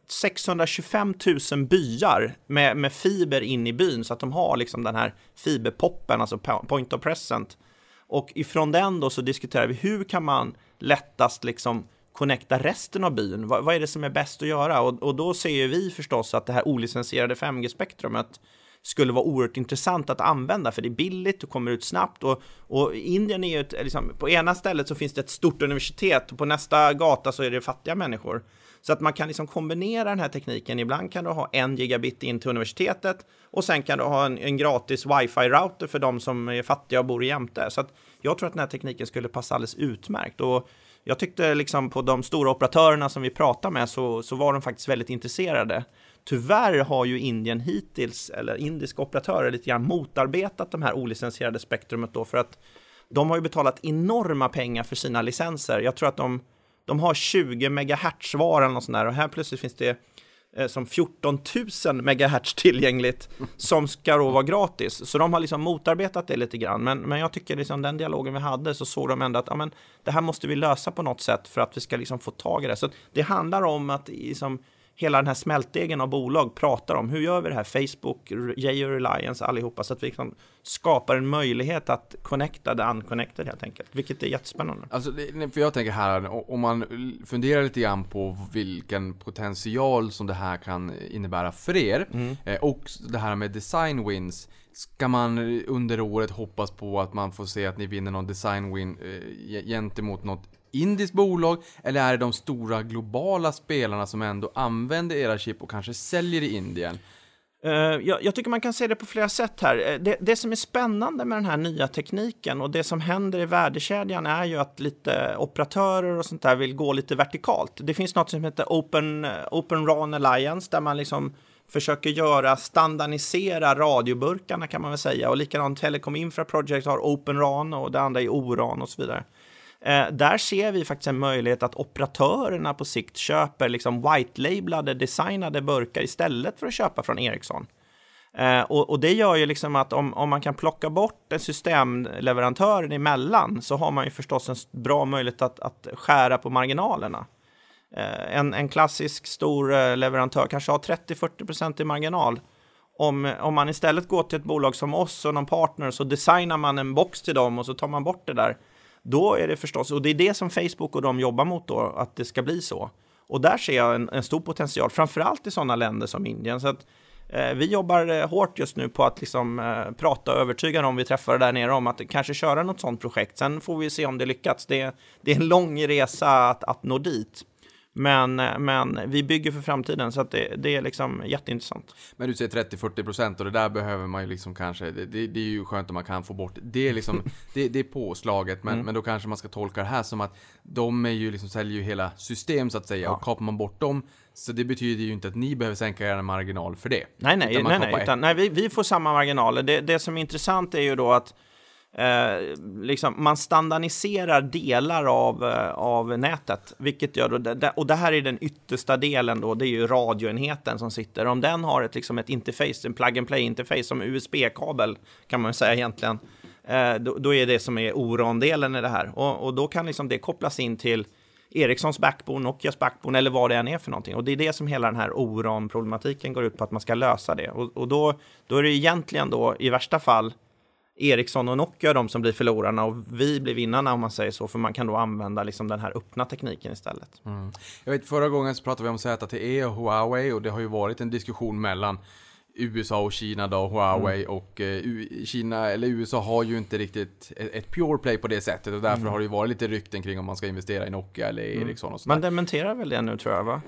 S4: 625 000 byar med, med fiber in i byn så att de har liksom den här fiberpoppen, alltså point of present. Och ifrån den då så diskuterar vi hur kan man lättast liksom connecta resten av byn? Vad, vad är det som är bäst att göra? Och, och då ser ju vi förstås att det här olicensierade 5G-spektrumet skulle vara oerhört intressant att använda för det är billigt och kommer ut snabbt och, och Indien är ju ett, liksom, på ena stället så finns det ett stort universitet och på nästa gata så är det fattiga människor. Så att man kan liksom kombinera den här tekniken. Ibland kan du ha en gigabit in till universitetet och sen kan du ha en, en gratis wifi-router för de som är fattiga och bor jämte. Så att jag tror att den här tekniken skulle passa alldeles utmärkt. Och jag tyckte liksom på de stora operatörerna som vi pratade med så, så var de faktiskt väldigt intresserade. Tyvärr har ju Indien hittills, eller indiska operatörer, lite grann motarbetat de här olicensierade spektrumet då för att de har ju betalat enorma pengar för sina licenser. Jag tror att de, de har 20 megahertz var eller något sånt där och här plötsligt finns det eh, som 14 000 megahertz tillgängligt som ska då vara gratis. Så de har liksom motarbetat det lite grann. Men, men jag tycker liksom den dialogen vi hade så såg de ändå att ja, men, det här måste vi lösa på något sätt för att vi ska liksom få tag i det. Så det handlar om att liksom, hela den här smältdegen av bolag pratar om. Hur gör vi det här? Facebook, Jayo Reliance, allihopa, så att vi liksom skapar en möjlighet att connecta the unconnected helt enkelt, vilket är jättespännande.
S3: Alltså, för jag tänker här, om man funderar lite grann på vilken potential som det här kan innebära för er, mm. Eh, och det här med design wins, Ska man under året hoppas på att man får se att ni vinner någon design win eh, gentemot något indiskt bolag eller är det de stora globala spelarna som ändå använder era chip och kanske säljer i Indien?
S4: Uh, jag, jag, tycker man kan se det på flera sätt här. Eh, det, det, som är spännande med den här nya tekniken och det som händer i värdekedjan är ju att lite operatörer och sånt där vill gå lite vertikalt. Det finns något som heter Open, eh, Open RAN Alliance där man liksom försöker göra, standardisera radioburkarna kan man väl säga och likadant Telecom Infra Project har Open RAN och det andra är ORAN och så vidare. Eh, där ser vi faktiskt en möjlighet att operatörerna på sikt köper liksom white-labelade, designade burkar istället för att köpa från Ericsson. Eh, och, och, det gör ju liksom att om, om man kan plocka bort en systemleverantör emellan så har man ju förstås en bra möjlighet att, att skära på marginalerna. Eh, en, en klassisk stor eh, leverantör kanske har 30-40% i marginal. Om, om man istället går till ett bolag som oss och någon partner så designar man en box till dem och så tar man bort det där. Då är det förstås, och det är det som Facebook och de jobbar mot då, att det ska bli så. Och där ser jag en, en stor potential, framförallt i sådana länder som Indien. Så att, eh, vi jobbar eh, hårt just nu på att liksom, eh, prata och övertyga dem vi träffar där nere om att kanske köra något sådant projekt. Sen får vi se om det lyckats. Det, det är en lång resa att, att nå dit. Men, men vi bygger för framtiden så att det, det är liksom jätteintressant.
S3: Men du säger 30-40 procent och det där behöver man ju liksom kanske, det, det, det, är ju skönt om man kan få bort det. Är liksom, det, det är påslaget, men, mm. men då kanske man ska tolka det här som att de är ju liksom, säljer ju hela system så att säga ja. och kapar man bort dem så det betyder ju inte att ni behöver sänka er marginal för det.
S4: Nej, nej, nej, nej, utan, nej vi, vi får samma marginaler. Det, det som är intressant är ju då att Eh, liksom, man standardiserar delar av, eh, av nätet, vilket gör då, och det här är den yttersta delen då, det är ju radioenheten som sitter. Om den har ett, liksom ett interface, en plug and play interface som USB-kabel kan man säga egentligen, eh, då, då, är det som är ORON-delen i det här. Och, och då kan liksom det kopplas in till Ericssons backbone, Nokias backbone eller vad det än är för någonting. Och det är det som hela den här ORON-problematiken går ut på, att man ska lösa det. Och, och då, då är det egentligen då i värsta fall Ericsson och Nokia de som blir förlorarna och vi blir vinnarna om man säger så, för man kan då använda liksom den här öppna tekniken istället.
S3: Mm. Jag vet, förra gången så pratade vi om ZTE och Huawei och det har ju varit en diskussion mellan USA och Kina då, Huawei mm. och eh, Kina, eller USA har ju inte riktigt ett, ett, pure play på det sättet och därför mm. har det ju varit lite rykten kring om man ska investera i Nokia eller mm. Ericsson och sådär.
S4: Man dementerar väl det nu tror jag va?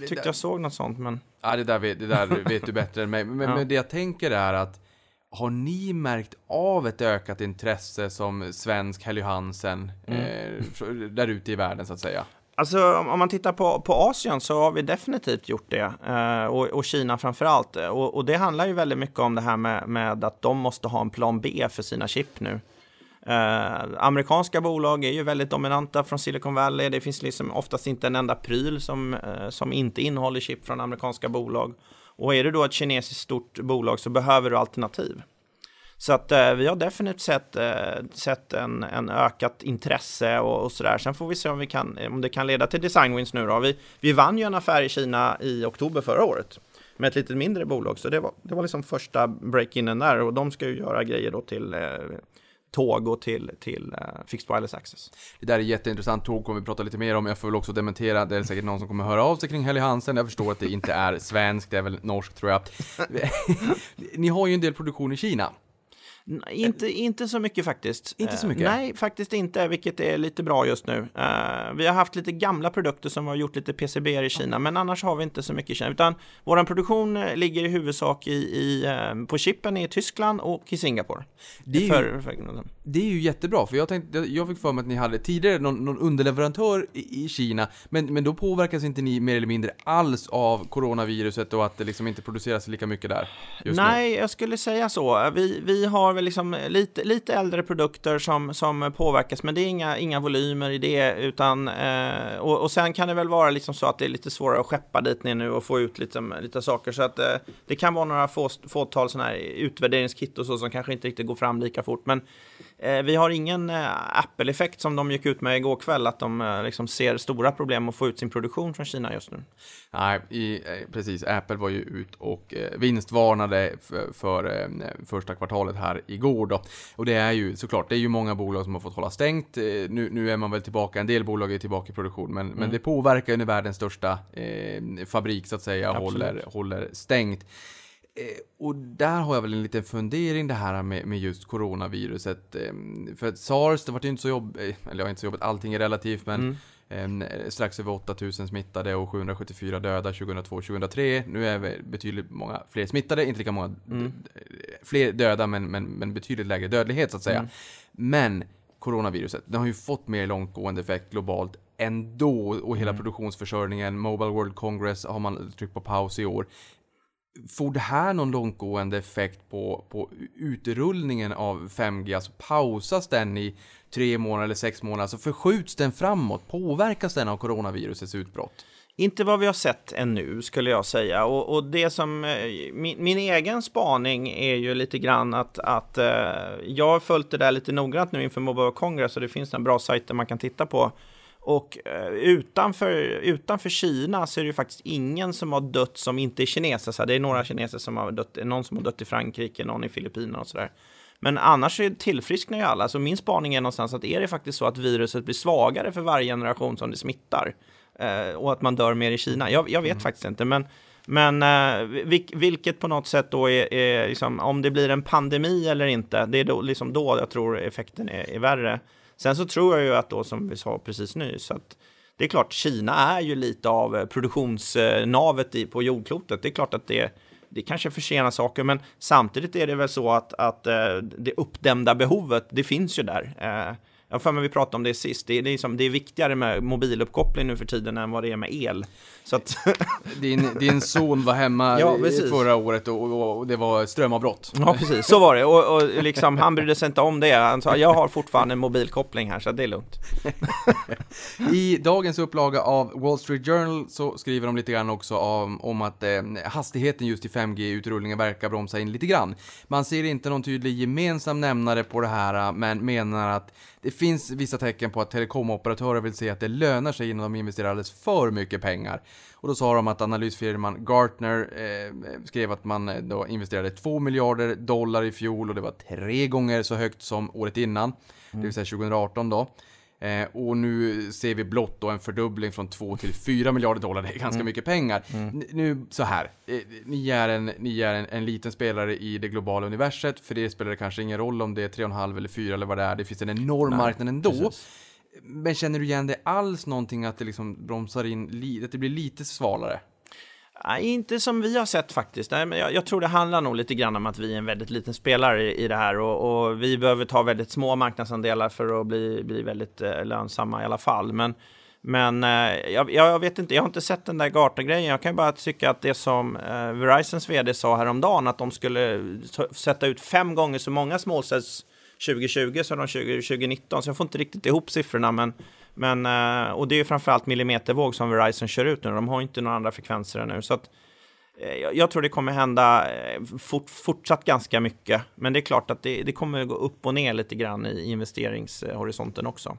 S4: Eh, Tyckte jag såg något sånt men...
S3: Ja det där vet, det där vet du bättre än mig, men, ja. men det jag tänker är att har ni märkt av ett ökat intresse som svensk Helly Hansen mm. eh, där ute i världen så att säga?
S4: Alltså om man tittar på, på Asien så har vi definitivt gjort det eh, och, och, Kina framför allt. Och, och, det handlar ju väldigt mycket om det här med, med, att de måste ha en plan B för sina chip nu. Eh, amerikanska bolag är ju väldigt dominanta från Silicon Valley. Det finns liksom oftast inte en enda pryl som, eh, som inte innehåller chip från amerikanska bolag. Och är du då ett kinesiskt stort bolag så behöver du alternativ. Så att eh, vi har definitivt sett, eh, sett en, en ökat intresse och, och sådär. Sen får vi se om, vi kan, om det kan leda till design wins nu då. Vi, vi vann ju en affär i Kina i oktober förra året med ett lite mindre bolag. Så det var, det var liksom första break-inen där och de ska ju göra grejer då till eh, tåg och till, till uh, Fixed Wireless Access.
S3: Det där är jätteintressant, tåg kommer vi prata lite mer om. Jag får väl också dementera, det är säkert någon som kommer höra av sig kring Helly Hansen. Jag förstår att det inte är svenskt, det är väl norskt tror jag. Ni har ju en del produktion i Kina.
S4: Inte, inte så mycket faktiskt.
S3: Inte så mycket?
S4: Uh, nej, faktiskt inte, vilket är lite bra just nu. Uh, vi har haft lite gamla produkter som har gjort lite PCB i Kina, men annars har vi inte så mycket i Kina. Utan vår produktion eh, ligger i huvudsak i, i på chippen i Tyskland och i Singapore.
S3: Det är, ju, för, för, det är ju jättebra, för jag tänkte, jag fick för mig att ni hade tidigare någon, någon underleverantör i, i, Kina, men, men då påverkas inte ni mer eller mindre alls av coronaviruset och att det liksom inte produceras lika mycket där?
S4: Nej,
S3: nu.
S4: jag skulle säga så. Vi, vi har väl liksom eh, lite, lite äldre produkter som, som påverkas, men det är inga, inga volymer i det, utan eh, och, och sen kan det väl vara liksom så att det är lite svårare att skeppa dit ner nu och få ut lite, lite saker, så att eh, det kan vara några få, fåtal sådana här utvärderingskit och så som kanske inte riktigt går fram lika fort, men vi har ingen eh, Apple-effekt som de gick ut med igår kväll, att de eh, liksom ser stora problem att få ut sin produktion från Kina just nu.
S3: Nej, i, eh, precis. Apple var ju ut och vinstvarnade för, för första kvartalet här igår då. Och det är ju såklart, det är ju många bolag som har fått hålla stängt. Nu, nu är man väl tillbaka, en del bolag är tillbaka i produktion, men, mm. men det påverkar ju när världens största eh, fabrik så att säga håller, håller stängt. Eh, och där har jag väl en liten fundering det här med, med just coronaviruset. Eh, för att sars, det var ju inte så jobbigt, eh, eller ja, inte så jobbigt, allting är relativt, men mm. Eh, strax över 8000 smittade och 774 döda 2002-2003. Nu är vi betydligt många fler smittade, inte lika många mm. fler döda, men, men, men betydligt lägre dödlighet så att säga. Mm. Men coronaviruset, det har ju fått mer långtgående effekt globalt ändå och hela mm. produktionsförsörjningen, Mobile World Congress har man tryckt på paus i år. Får det här någon långtgående effekt på, på utrullningen av 5G? Alltså pausas den i tre månader eller sex månader, Alltså förskjuts den framåt? Påverkas den av coronavirusets utbrott?
S4: Inte vad vi har sett ännu skulle jag säga. Och, och det som eh, min, min, egen spaning är ju lite grann att, att eh, jag har följt det där lite noggrant nu inför Mobile Congress och det finns en bra sajt där man kan titta på. Och eh, utanför, utanför Kina så är det ju faktiskt ingen som har dött som inte är kineser. Så det är några kineser som har dött, någon som har dött i Frankrike, någon i Filippinerna och sådär. Men annars är tillfrisknar ju alla. Så min spaning är någonstans att är det faktiskt så att viruset blir svagare för varje generation som det smittar eh, och att man dör mer i Kina? Jag, jag vet mm. faktiskt inte, men men eh, vilket på något sätt då är, är liksom, om det blir en pandemi eller inte, det är då, liksom då jag tror effekten är, är värre. Sen så tror jag ju att då, som vi sa precis nyss, att det är klart, Kina är ju lite av eh, produktionsnavet i, på jordklotet. Det är klart att det, det kanske försenar saker, men samtidigt är det väl så att, att eh, det uppdämda behovet, det finns ju där. Eh, jag jag för mig vi pratade om det sist. Det, är liksom, det är viktigare med mobiluppkoppling nu för tiden än vad det är med el. Så att
S3: din, din son var hemma ja, förra året och, och, det var strömavbrott.
S4: Ja, precis. Så var det. Och, och liksom, han brydde sig inte om det. Han sa, jag har fortfarande en mobilkoppling här, så det är lugnt.
S3: I dagens upplaga av Wall Street Journal så skriver de lite grann också om, om att eh, hastigheten just i 5G-utrullningen verkar bromsa in lite grann. Man ser inte någon tydlig gemensam nämnare på det här, men menar att det finns vissa tecken på att telekomoperatörer vill se att det lönar sig innan de investerar alldeles för mycket pengar. Och då sa de att analysfirman Gartner eh, skrev att man eh, då investerade 2 miljarder dollar i fjol och det var tre gånger så högt som året innan, mm. det vill säga 2018 då. Eh, och nu ser vi blott då en fördubbling från 2 till 4 miljarder dollar, det är ganska mm. mycket pengar. Mm. Nu, så här, eh, ni är, en, ni är en, en, liten spelare i det globala universet, för det spelar det kanske ingen roll om det är 3,5 eller 4 eller vad det är, det finns en enorm Nej, marknad ändå. Precis. Men känner du igen det alls någonting att det liksom bromsar in, att det blir lite svalare?
S4: Nej, inte som vi har sett faktiskt. Nej, men jag, jag, tror det handlar nog lite grann om att vi är en väldigt liten spelare i, i det här och, och, vi behöver ta väldigt små marknadsandelar för att bli, bli väldigt eh, lönsamma i alla fall. Men, men eh, jag, jag, vet inte, jag har inte sett den där Gartner-grejen. Jag kan bara tycka att det som eh, Verizons vd sa häromdagen, att de skulle sätta ut fem gånger så många småcells 2020 så är de 20-2019, så jag får inte riktigt ihop siffrorna, men men, eh, och det är framförallt millimetervåg som Verizon kör ut nu. De har inte några andra frekvenser ännu. Så att, eh, jag tror det kommer hända eh, fort, fortsatt ganska mycket. Men det är klart att det, det kommer gå upp och ner lite grann i investeringshorisonten också.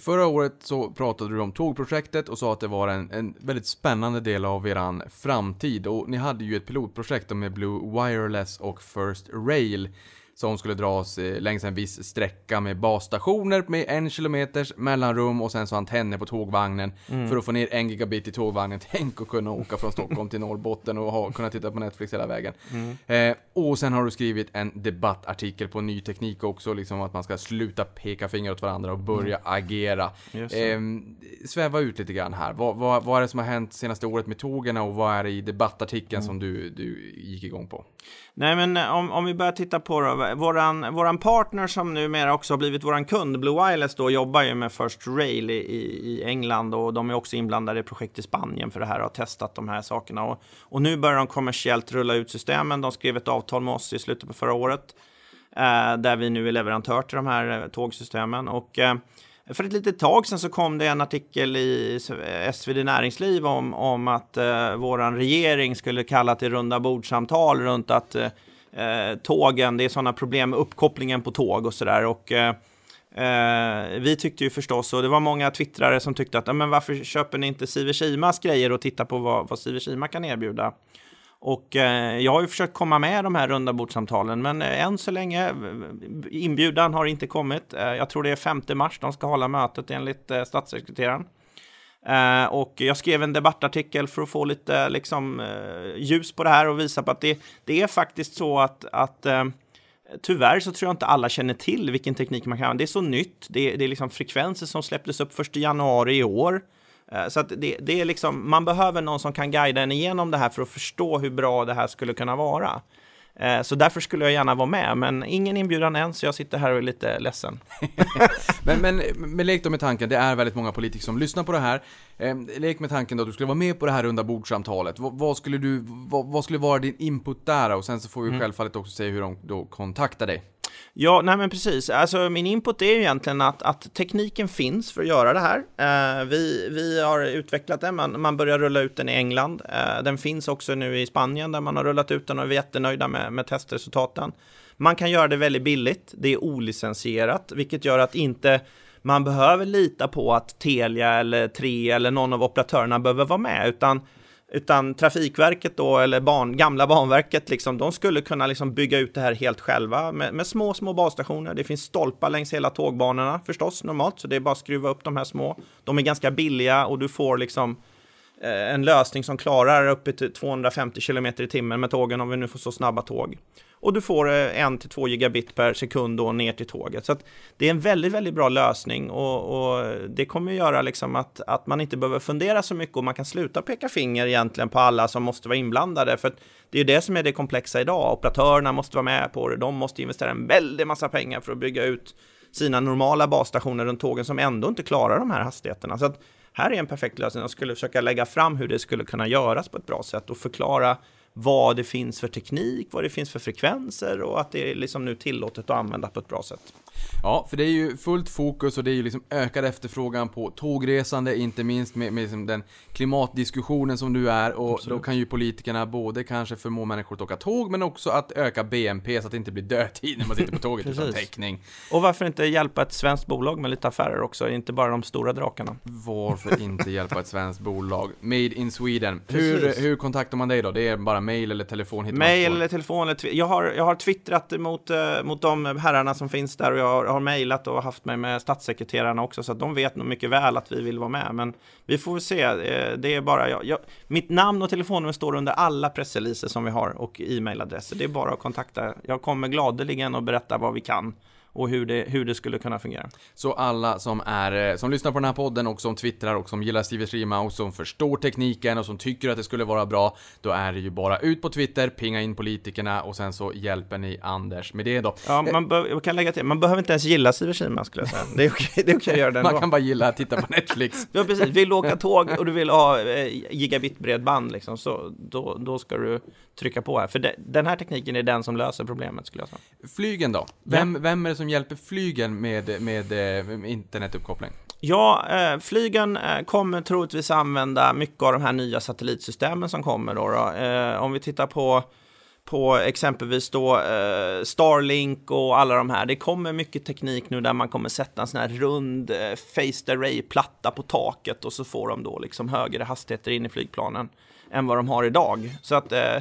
S3: Förra året så pratade du om tågprojektet och sa att det var en, en väldigt spännande del av eran framtid. Och ni hade ju ett pilotprojekt med Blue Wireless och First Rail som skulle dras eh, längs en viss sträcka med basstationer med en kilometers mellanrum och sen så antenner på tågvagnen mm. för att få ner en gigabit i tågvagnen. Tänk att kunna åka från Stockholm till Norrbotten och ha, kunna titta på Netflix hela vägen. Mm. Eh, och sen har du skrivit en debattartikel på ny teknik också, liksom att man ska sluta peka finger åt varandra och börja mm. agera. Eh, sväva ut lite grann här. Vad, vad, vad, är det som har hänt senaste året med tågen och vad är det i debattartikeln mm. som du, du gick igång på?
S4: Nej, men eh, om, om vi börjar titta på då, våran, våran partner som numera också har blivit våran kund, Blue Wireless då, jobbar ju med First Rail i, i England och de är också inblandade i projekt i Spanien för det här och har testat de här sakerna. Och, och nu börjar de kommersiellt rulla ut systemen. De skrev ett avtal med oss i slutet på förra året eh, där vi nu är leverantör till de här eh, tågsystemen. Och eh, för ett litet tag sedan så kom det en artikel i SvD Näringsliv om, om att eh, våran regering skulle kalla till runda bordsamtal runt att eh, eh, tågen, det är sådana problem med uppkopplingen på tåg och sådär. Och eh, eh, vi tyckte ju förstås, och det var många twittrare som tyckte att men varför köper ni inte Sivershimas grejer och tittar på vad, vad Sivershima kan erbjuda? Och eh, jag har ju försökt komma med de här runda bordsamtalen, men eh, än så länge, eh, inbjudan har inte kommit. Eh, jag tror det är 5 mars de ska hålla mötet enligt eh, statssekreteraren. Eh, och jag skrev en debattartikel för att få lite liksom, eh, ljus på det här och visa på att det, det är faktiskt så att, att Tyvärr så tror jag inte alla känner till vilken teknik man kan använda. Det är så nytt. Det är, det är liksom frekvenser som släpptes upp 1 januari i år. Eh, så att det, det, är liksom, man behöver någon som kan guida en igenom det här för att förstå hur bra det här skulle kunna vara. Eh, så därför skulle jag gärna vara med, men ingen inbjudan än, så jag sitter här och är lite ledsen.
S3: men, men, men lek då med tanken, det är väldigt många politiker som lyssnar på det här. Eh, lek med tanken då att du skulle vara med på det här runda bordsamtalet. Vad, vad skulle, du, vad, vad, skulle vara din input där? Och sen så får vi mm. självfallet också se hur de då kontaktar dig.
S4: Ja, nej men precis. Alltså min input är ju egentligen att, att tekniken finns för att göra det här. Eh, vi, vi har utvecklat den, man, man börjar rulla ut den i England. Eh, den finns också nu i Spanien där man har rullat ut den och är jättenöjda med, med testresultaten. Man kan göra det väldigt billigt, det är olicensierat, vilket gör att inte man behöver lita på att Telia eller Tre eller någon av operatörerna behöver vara med, utan utan Trafikverket då, eller ban, gamla Banverket, liksom, de skulle kunna liksom bygga ut det här helt själva med, med, små, små basstationer. Det finns stolpar längs hela tågbanorna förstås normalt, så det är bara att skruva upp de här små. De är ganska billiga och du får liksom eh, en lösning som klarar upp till 250 km i timmen med tågen om vi nu får så snabba tåg och du får eh, en till två gigabit per sekund då ner till tåget. Så det är en väldigt, väldigt bra lösning och, och, det kommer att göra liksom att, att man inte behöver fundera så mycket och man kan sluta peka finger egentligen på alla som måste vara inblandade. För det är ju det som är det komplexa idag. Operatörerna måste vara med på det. De måste investera en väldig massa pengar för att bygga ut sina normala basstationer runt tågen som ändå inte klarar de här hastigheterna. Så att här är en perfekt lösning. Jag skulle försöka lägga fram hur det skulle kunna göras på ett bra sätt och förklara vad det finns för teknik, vad det finns för frekvenser och att det är liksom nu tillåtet att använda på ett bra sätt.
S3: Ja, för det är ju fullt fokus och det är ju liksom ökad efterfrågan på tågresande, inte minst med, med liksom den klimatdiskussionen som nu är och Absolut. då kan ju politikerna både kanske förmå människor att åka tåg men också att öka BNP så att det inte blir dödtid när man sitter på tåget utan täckning.
S4: Och varför inte hjälpa ett svenskt bolag med lite affärer också, inte bara de stora drakarna?
S3: Varför inte hjälpa ett svenskt bolag? Made in Sweden. Hur, hur kontaktar man dig då? Det är bara mail eller telefon?
S4: Mail eller telefon. Eller jag, har, jag har twittrat mot, uh, mot de herrarna som finns där och jag har, har mejlat och haft mig med statssekreterarna också så att de vet nog mycket väl att vi vill vara med. Men vi får se. Eh, det är bara jag, jag mitt namn och telefonnummer står under alla pressreleaser som vi har och e-mailadresser. Det är bara att kontakta. Jag kommer gladeligen att berätta vad vi kan och hur det, hur det skulle kunna fungera.
S3: Så alla som, är, eh, som lyssnar på den här podden och som twittrar och som gillar Steve Streama och som förstår tekniken och som tycker att det skulle vara bra, då är det ju bara ut på Twitter, pinga in politikerna och sen så hjälper ni Anders med det då.
S4: Ja, man jag kan lägga till, man behöver inte ens gilla Steve Streama skulle jag säga. Det är okej, det är okej att göra det
S3: ändå. Man kan bara gilla att titta på Netflix.
S4: ja, precis. Vill du åka tåg och du vill ha eh, gigabit-bredband liksom, så då, då ska du trycka på här. För det, den här tekniken är den som löser problemet skulle jag säga.
S3: Flygen då? Vem, ja. vem är det som hjälper flygen med, med, med internetuppkoppling?
S4: Ja, eh, flygen eh, kommer troligtvis använda mycket av de här nya satellitsystemen som kommer då. då. Eh, om vi tittar på på exempelvis då eh, Starlink och alla de här. Det kommer mycket teknik nu där man kommer sätta en sån här rund eh, faced array-platta på taket och så får de då liksom högre hastigheter in i flygplanen än vad de har idag. Så att eh,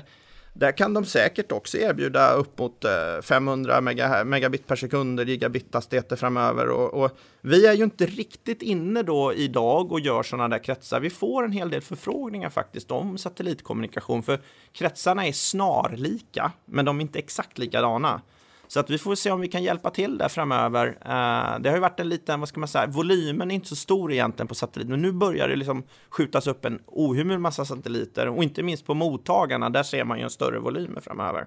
S4: där kan de säkert också erbjuda upp mot 500 megabit per sekund, gigabit-hastigheter framöver. Och, och, vi är ju inte riktigt inne då idag och gör sådana där kretsar. Vi får en hel del förfrågningar faktiskt om satellitkommunikation, för kretsarna är snarlika, men de är inte exakt likadana. Så att vi får se om vi kan hjälpa till där framöver. Eh, det har ju varit en liten, vad ska man säga, volymen är inte så stor egentligen på satellit, men nu börjar det liksom skjutas upp en ohemul massa satelliter och inte minst på mottagarna, där ser man ju en större volym framöver.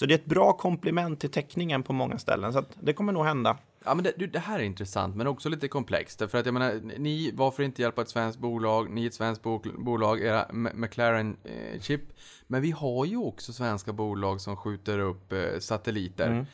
S4: Så det är ett bra komplement till täckningen på många ställen, så det kommer nog hända.
S3: Ja, men det, det, här är intressant, men också lite komplext. För att jag menar, ni, varför inte hjälpa ett svenskt bolag? Ni är ett svenskt bo bolag, era McLaren-chip. Eh, men vi har ju också svenska bolag som skjuter upp eh, satelliter. Mm.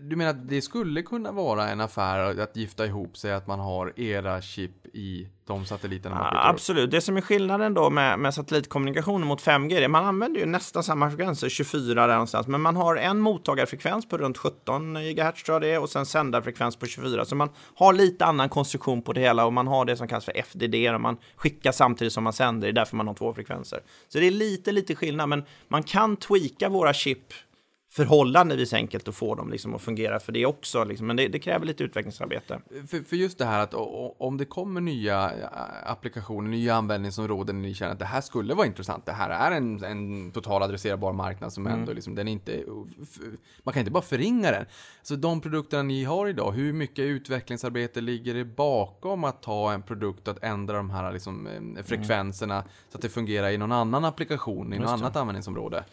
S3: Du menar att det skulle kunna vara en affär att gifta ihop sig, att man har era chip i de satelliterna man
S4: ja, Absolut. Det som är skillnaden då med, med satellitkommunikation mot 5G, är man använder ju nästan samma frekvenser, 24 där någonstans, men man har en mottagarfrekvens på runt 17 GHz tror jag det är, och sen sändarfrekvens på 24. Så man har lite annan konstruktion på det hela och man har det som kallas för FDD, och man skickar samtidigt som man sänder, det är därför man har två frekvenser. Så det är lite, lite skillnad, men man kan tweaka våra chip förhållandevis enkelt att få dem liksom att fungera för det också. Liksom. Men det, det, kräver lite utvecklingsarbete.
S3: För, för, just det här att om det kommer nya applikationer, nya användningsområden, ni känner att det här skulle vara intressant. Det här är en, en total adresserbar marknad som mm. ändå liksom, den inte, man kan inte bara förringa den. Så de produkterna ni har idag, hur mycket utvecklingsarbete ligger det bakom att ta en produkt att ändra de här liksom, eh, frekvenserna mm. så att det fungerar i någon annan applikation, i något annat användningsområde?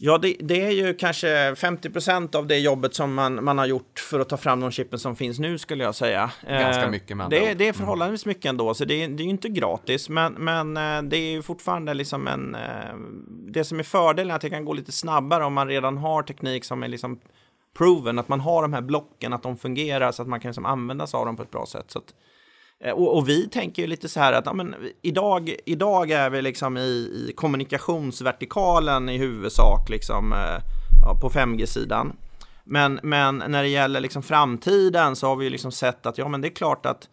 S4: Ja, det, det, är ju kanske 50 procent av det jobbet som man, man har gjort för att ta fram de chippen som finns nu skulle jag säga.
S3: Ganska eh, mycket med
S4: det, det är mm. förhållandevis mycket ändå, så det, det är ju inte gratis, men, men eh, det är ju fortfarande liksom en... Eh, det som är fördelen är att det kan gå lite snabbare om man redan har teknik som är liksom proven, att man har de här blocken, att de fungerar så att man kan liksom använda sig av dem på ett bra sätt. Så att, Eh, och, och, vi tänker ju lite så här att ja, men, idag, idag är vi liksom i, i kommunikationsvertikalen i huvudsak liksom, eh, ja, på 5G-sidan. Men, men när det gäller liksom framtiden så har vi ju liksom sett att ja, men det är klart att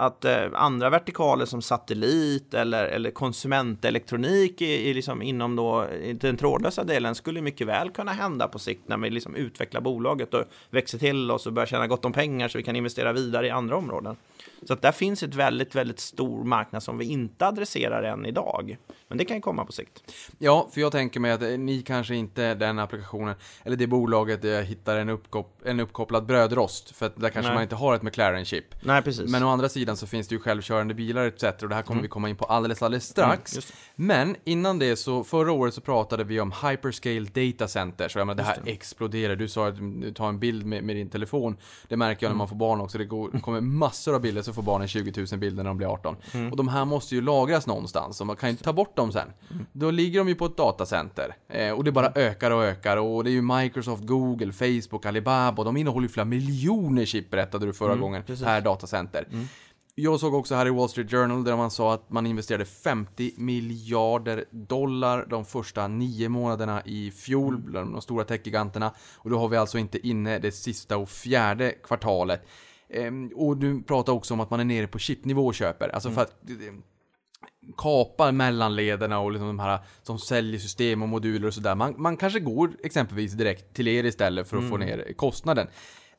S4: att eh, andra vertikaler som satellit eller, eller konsumentelektronik i, i liksom inom då, den trådlösa delen skulle mycket väl kunna hända på sikt när vi liksom utvecklar bolaget och växer till oss och börjar tjäna gott om pengar så vi kan investera vidare i andra områden. Så att där finns ett väldigt, väldigt stor marknad som vi inte adresserar än idag. Men det kan ju komma på sikt.
S3: Ja, för jag tänker mig att eh, ni kanske inte den applikationen, eller det bolaget där jag hittar en, uppkop en uppkopplad brödrost, för att där kanske
S4: Nej.
S3: man inte har ett McLaren-chip.
S4: Nej, precis.
S3: Men å andra sidan så finns det ju självkörande bilar etc. Och det här kommer
S4: Mm.
S3: vi komma in på alldeles, alldeles strax.
S4: det.
S3: Men innan det så, förra året så pratade vi om Hyperscale Data Center. Så jag menar, det här exploderar. Du sa att du tar en bild med, med din telefon. Det märker jag när
S4: Mm.
S3: man får barn också. Det går, det kommer massor av bilder så får barnen 20 000 bilder när de blir 18.
S4: Mm.
S3: Och de här måste ju lagras någonstans och man kan ju inte ta bort dem sen.
S4: Mm.
S3: Då ligger de ju på ett datacenter. Eh, och det bara ökar och ökar. Och det är ju Microsoft, Google, Facebook, Alibaba. De innehåller ju flera miljoner chip berättade du förra gången
S4: precis.
S3: per datacenter. Jag såg också här i Wall Street Journal där man sa att man investerade 50 miljarder dollar de första nio månaderna i fjol bland de stora techgiganterna. Och då har vi alltså inte inne det sista och fjärde kvartalet. Ehm, och du pratar också om att man är nere på chipnivå och köper. Alltså för att eh, kapa mellanlederna och liksom de här som säljer system och moduler och sådär. Man, man kanske går exempelvis direkt till er istället för att få ner kostnaden.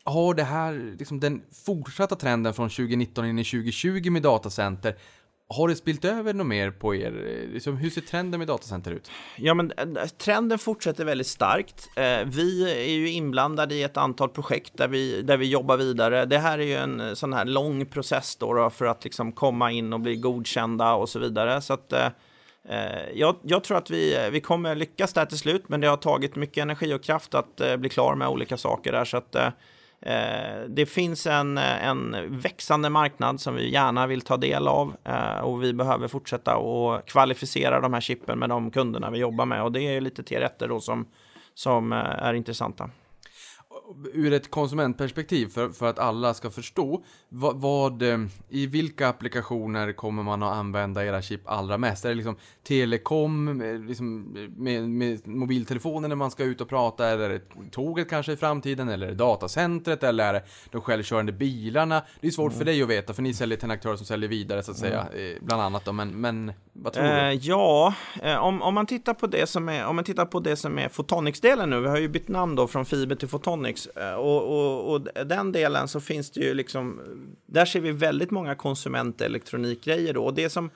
S3: Har det här, liksom den fortsatta trenden från 2019 in i 2020 med datacenter, har det spilt över något mer på er? Eh, liksom, hur ser trenden med datacenter ut?
S4: Ja, men eh, eh, trenden fortsätter väldigt starkt. Vi är ju inblandade i ett antal projekt där vi, där vi jobbar vidare. Det här är ju en sån här lång process då, då för att liksom komma in och bli godkända och så vidare. Så att, jag, jag tror att vi, vi kommer lyckas där till slut, men det har tagit mycket energi och kraft att bli klar med olika saker där. Så att, Eh, det finns en, en växande marknad som vi gärna vill ta del av eh, och vi behöver fortsätta att kvalificera de här chippen med de kunderna vi jobbar med och det är lite T1 då som, som eh, är intressanta.
S3: Ur ett konsumentperspektiv, för, för att alla ska förstå, vad, vad, eh, i vilka applikationer kommer man att använda era chip allra mest? Är det liksom telekom, eh, liksom med, med mobiltelefonen när man ska ut och prata, eller är det tåget kanske i framtiden, eller är det datacentret, eller är det de självkörande bilarna? Det är svårt för dig att veta, för ni säljer till en aktör som säljer vidare, så att säga, eh, bland annat då, men, men vad tror
S4: Eh,
S3: du?
S4: ja, eh, om, om man tittar på det som är, om man tittar på det som är Photonics-delen nu, vi har ju bytt namn då från fiber till Photonics Electronics. Eh, och, och, och den delen så finns det ju liksom, där ser vi väldigt många konsumentelektronikgrejer då och det som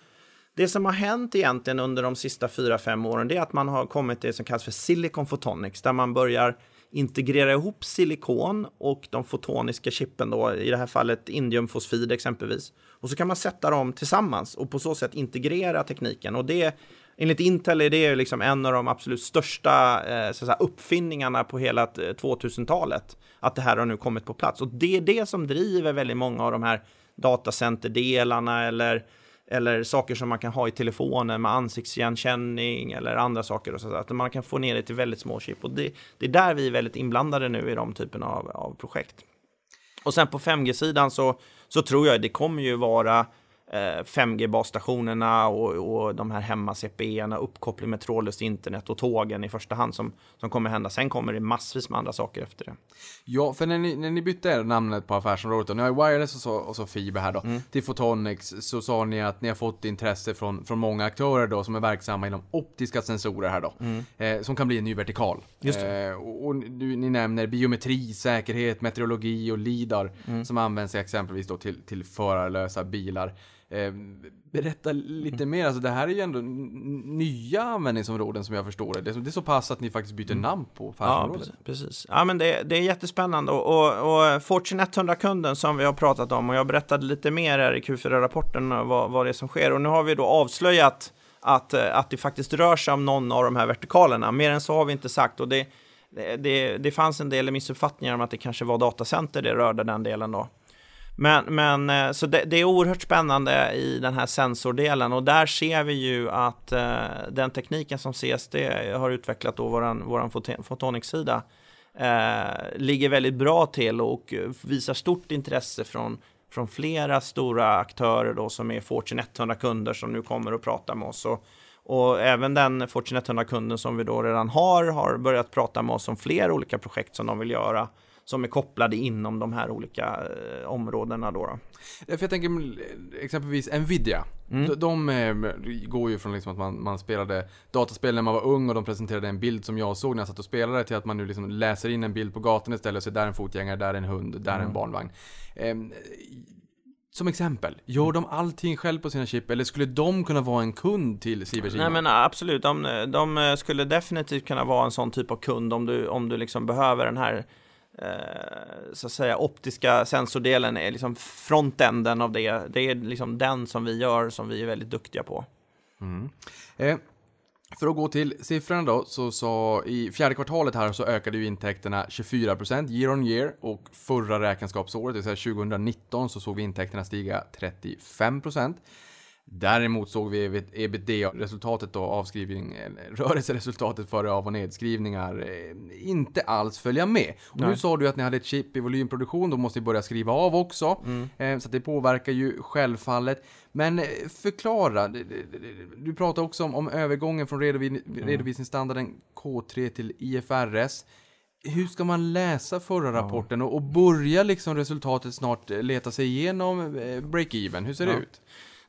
S4: det som har hänt egentligen under de sista fyra fem åren det är att man har kommit till det som kallas för Silicon Photonics där man börjar integrera ihop silikon och de fotoniska chippen då, i det här fallet indiumfosfid exempelvis. Och så kan man sätta dem tillsammans och på så sätt integrera tekniken. Och det, enligt Intel är det liksom en av de absolut största eh, så att säga, uppfinningarna på hela eh, 2000-talet. Att det här har nu kommit på plats. Och det är det som driver väldigt många av de här datacenterdelarna eller eller saker som man kan ha i telefonen med ansiktsigenkänning eller andra saker. Och så, att man kan få ner det till väldigt små chip. Och det, det är där vi är väldigt inblandade nu i de typerna av, av projekt. Och sen på 5G-sidan så, så tror jag det kommer ju vara 5G-basstationerna och, och de här hemma-CPE-erna, uppkoppling med trådlöst internet och tågen i första hand som, som kommer hända. Sen kommer det massvis med andra saker efter det.
S3: Ja, för när ni, när ni bytte namnet på affärsområdet, och ni har ju wireless och så, och så fiber här då,
S4: Mm.
S3: till Photonics, så sa ni att ni har fått intresse från, från många aktörer då, som är verksamma inom optiska sensorer här då, eh, som kan bli en ny vertikal.
S4: Mm. Just.
S3: Eh, och och du, ni nämner biometri, säkerhet, meteorologi och LIDAR,
S4: Mm.
S3: som används exempelvis då till, till förarlösa bilar. Eh, berätta lite mer, alltså det här är ju ändå nya användningsområden som jag förstår det. Det är så, det är så pass att ni faktiskt byter namn på
S4: Mm. Ja,
S3: affärsområdet.
S4: precis. precis. Ja, men det, det är jättespännande och, och, och Fortune 100-kunden som vi har pratat om och jag berättade lite mer här i Q4-rapporten vad, vad det är som sker och nu har vi då avslöjat att, eh, att det faktiskt rör sig om någon av de här vertikalerna. Mer än så har vi inte sagt och det, det, det, det fanns en del missuppfattningar om att det kanske var datacenter det rörde den delen då. Men, men eh, så det, det är oerhört spännande i den här sensordelen och där ser vi ju att eh, den tekniken som CSD har utvecklat då våran, våran Photonics-sida, eh, ligger väldigt bra till och visar stort intresse från, från flera stora aktörer då som är Fortune 100-kunder som nu kommer och pratar med oss. Och, och även den Fortune 100-kunden som vi då redan har, har börjat prata med oss om fler olika projekt som de vill göra som är kopplade inom de här olika eh, områdena då. då.
S3: För jag tänker exempelvis Nvidia.
S4: Mm.
S3: De, de eh, går ju från liksom att man, man spelade dataspel när man var ung och de presenterade en bild som jag såg när jag satt och spelade till att man nu liksom läser in en bild på gatan istället och ser där en fotgängare, där en hund, där
S4: Mm.
S3: en barnvagn. Eh, som exempel, gör de allting själv på sina chip eller skulle de kunna vara en kund till Cybersima?
S4: Nej men absolut, de, de skulle definitivt kunna vara en sån typ av kund om du, om du liksom behöver den här eh, Eh, så att säga optiska sensordelen är liksom frontenden av det. Det är liksom den som vi gör som vi är väldigt duktiga på. Mm.
S3: Eh, för att gå till siffrorna då, så sa i fjärde kvartalet här så ökade ju intäkterna 24% year on year och förra räkenskapsåret, det vill säga 2019, så såg vi intäkterna stiga 35%. Däremot såg vi ebitda-resultatet då, avskrivning, rörelseresultatet före av och nedskrivningar, eh, inte alls följa med. Och nu sa du att ni hade ett chip i volymproduktion, då måste ni börja skriva av också. Eh, Så det påverkar ju självfallet. Men eh, förklara, det- det- det- du pratar också om, om övergången från redovi- redovisningsstandarden K3 till IFRS. Hur ska man läsa förra rapporten och, och börja liksom resultatet snart leta sig igenom break-even? Hur ser det
S4: Ja.
S3: ut?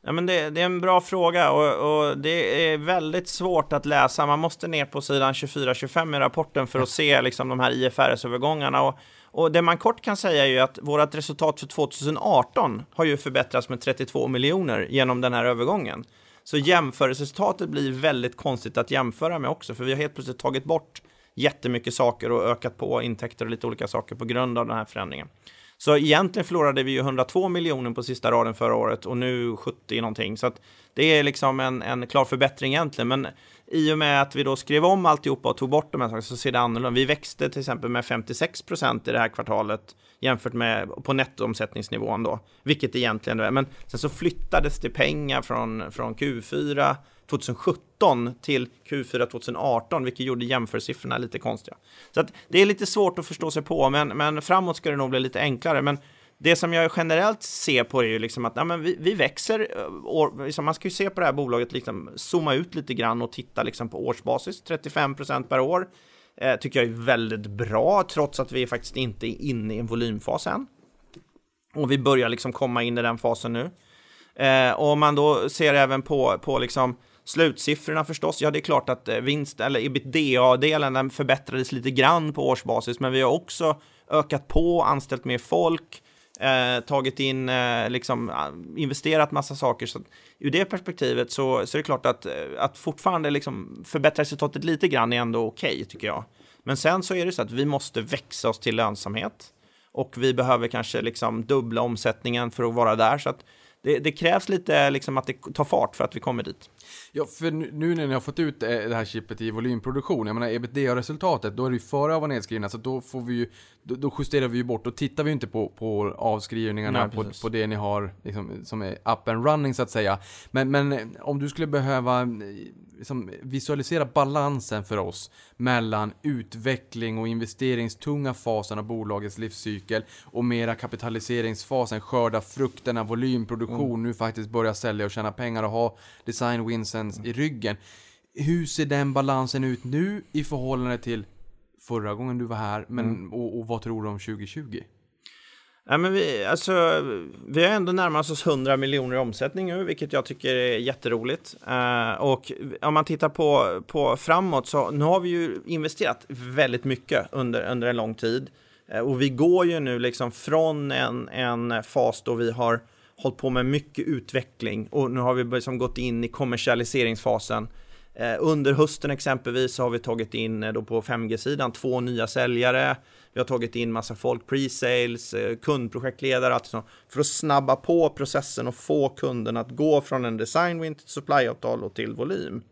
S4: Ja, men det, det är en bra fråga och, och det är väldigt svårt att läsa. Man måste ner på sidan 24-25 i rapporten för att se liksom, de här IFRS-övergångarna. Och, och det man kort kan säga är ju att vårt resultat för 2018 har ju förbättrats med 32 miljoner genom den här övergången. Så jämförelseresultatet blir väldigt konstigt att jämföra med också, för vi har helt plötsligt tagit bort jättemycket saker och ökat på intäkter och lite olika saker på grund av den här förändringen. Så egentligen förlorade vi ju 102 miljoner på sista raden förra året och nu 70 någonting. Så att det är liksom en, en klar förbättring egentligen. Men i och med att vi då skrev om alltihopa och tog bort de här sakerna så ser det annorlunda. Vi växte till exempel med 56 procent i det här kvartalet jämfört med på nettoomsättningsnivån då, vilket egentligen det är. Men sen så flyttades det pengar från, från Q4 2017 till Q4 2018, vilket gjorde jämförsiffrorna lite konstiga. Så att det är lite svårt att förstå sig på, men, men framåt ska det nog bli lite enklare. Men det som jag generellt ser på är ju liksom att ja, men vi, vi växer, eh, år, liksom man ska ju se på det här bolaget, liksom, zooma ut lite grann och titta liksom på årsbasis, 35 procent per år. Eh, tycker jag är väldigt bra, trots att vi faktiskt inte är inne i en volymfas än. Och vi börjar liksom komma in i den fasen nu. Eh, och om man då ser även på, på liksom slutsiffrorna förstås, ja det är klart att eh, vinst eller ebitda-delen förbättrades lite grann på årsbasis, men vi har också ökat på, anställt mer folk, eh, tagit in, eh, liksom eh, investerat massa saker. Så att ur det perspektivet så, så är det klart att, eh, att fortfarande liksom förbättra resultatet lite grann är ändå okej tycker jag. Men sen så är det så att vi måste växa oss till lönsamhet och vi behöver kanske liksom dubbla omsättningen för att vara där. Så att det, det krävs lite liksom att det tar fart för att vi kommer dit.
S3: Ja, för nu när ni har fått ut eh, det här chippet i volymproduktion, jag menar ebitda-resultatet, då är det ju före av nedskrivna, så då får vi ju, då, då justerar vi ju bort, då tittar vi ju inte på, på avskrivningarna,
S4: Nej,
S3: på, på det ni har liksom, som är up and running så att säga. Men, men eh, om du skulle behöva eh, liksom, visualisera balansen för oss mellan utveckling och investeringstunga fasen av bolagets livscykel och mera kapitaliseringsfasen, skörda frukterna, volymproduktion, nu faktiskt börja sälja och tjäna pengar och ha design winsens i ryggen. Hur ser den balansen ut nu i förhållande till förra gången du var här, men, och, och vad tror du om 2020?
S4: Ja, men vi, alltså, vi har ändå närmat oss 100 miljoner i omsättning nu, vilket jag tycker är jätteroligt. Eh, och om man tittar på, på framåt så nu har vi ju investerat väldigt mycket under, under en lång tid. Eh, och vi går ju nu liksom från en, en fas då vi har hållit på med mycket utveckling och nu har vi liksom gått in i kommersialiseringsfasen. Eh, under hösten exempelvis så har vi tagit in eh, då på 5G-sidan två nya säljare. Vi har tagit in massa folk, pre-sales, eh, kundprojektledare, allt sånt, för att snabba på processen och få kunden att gå från en design win till supplyavtal och till volym.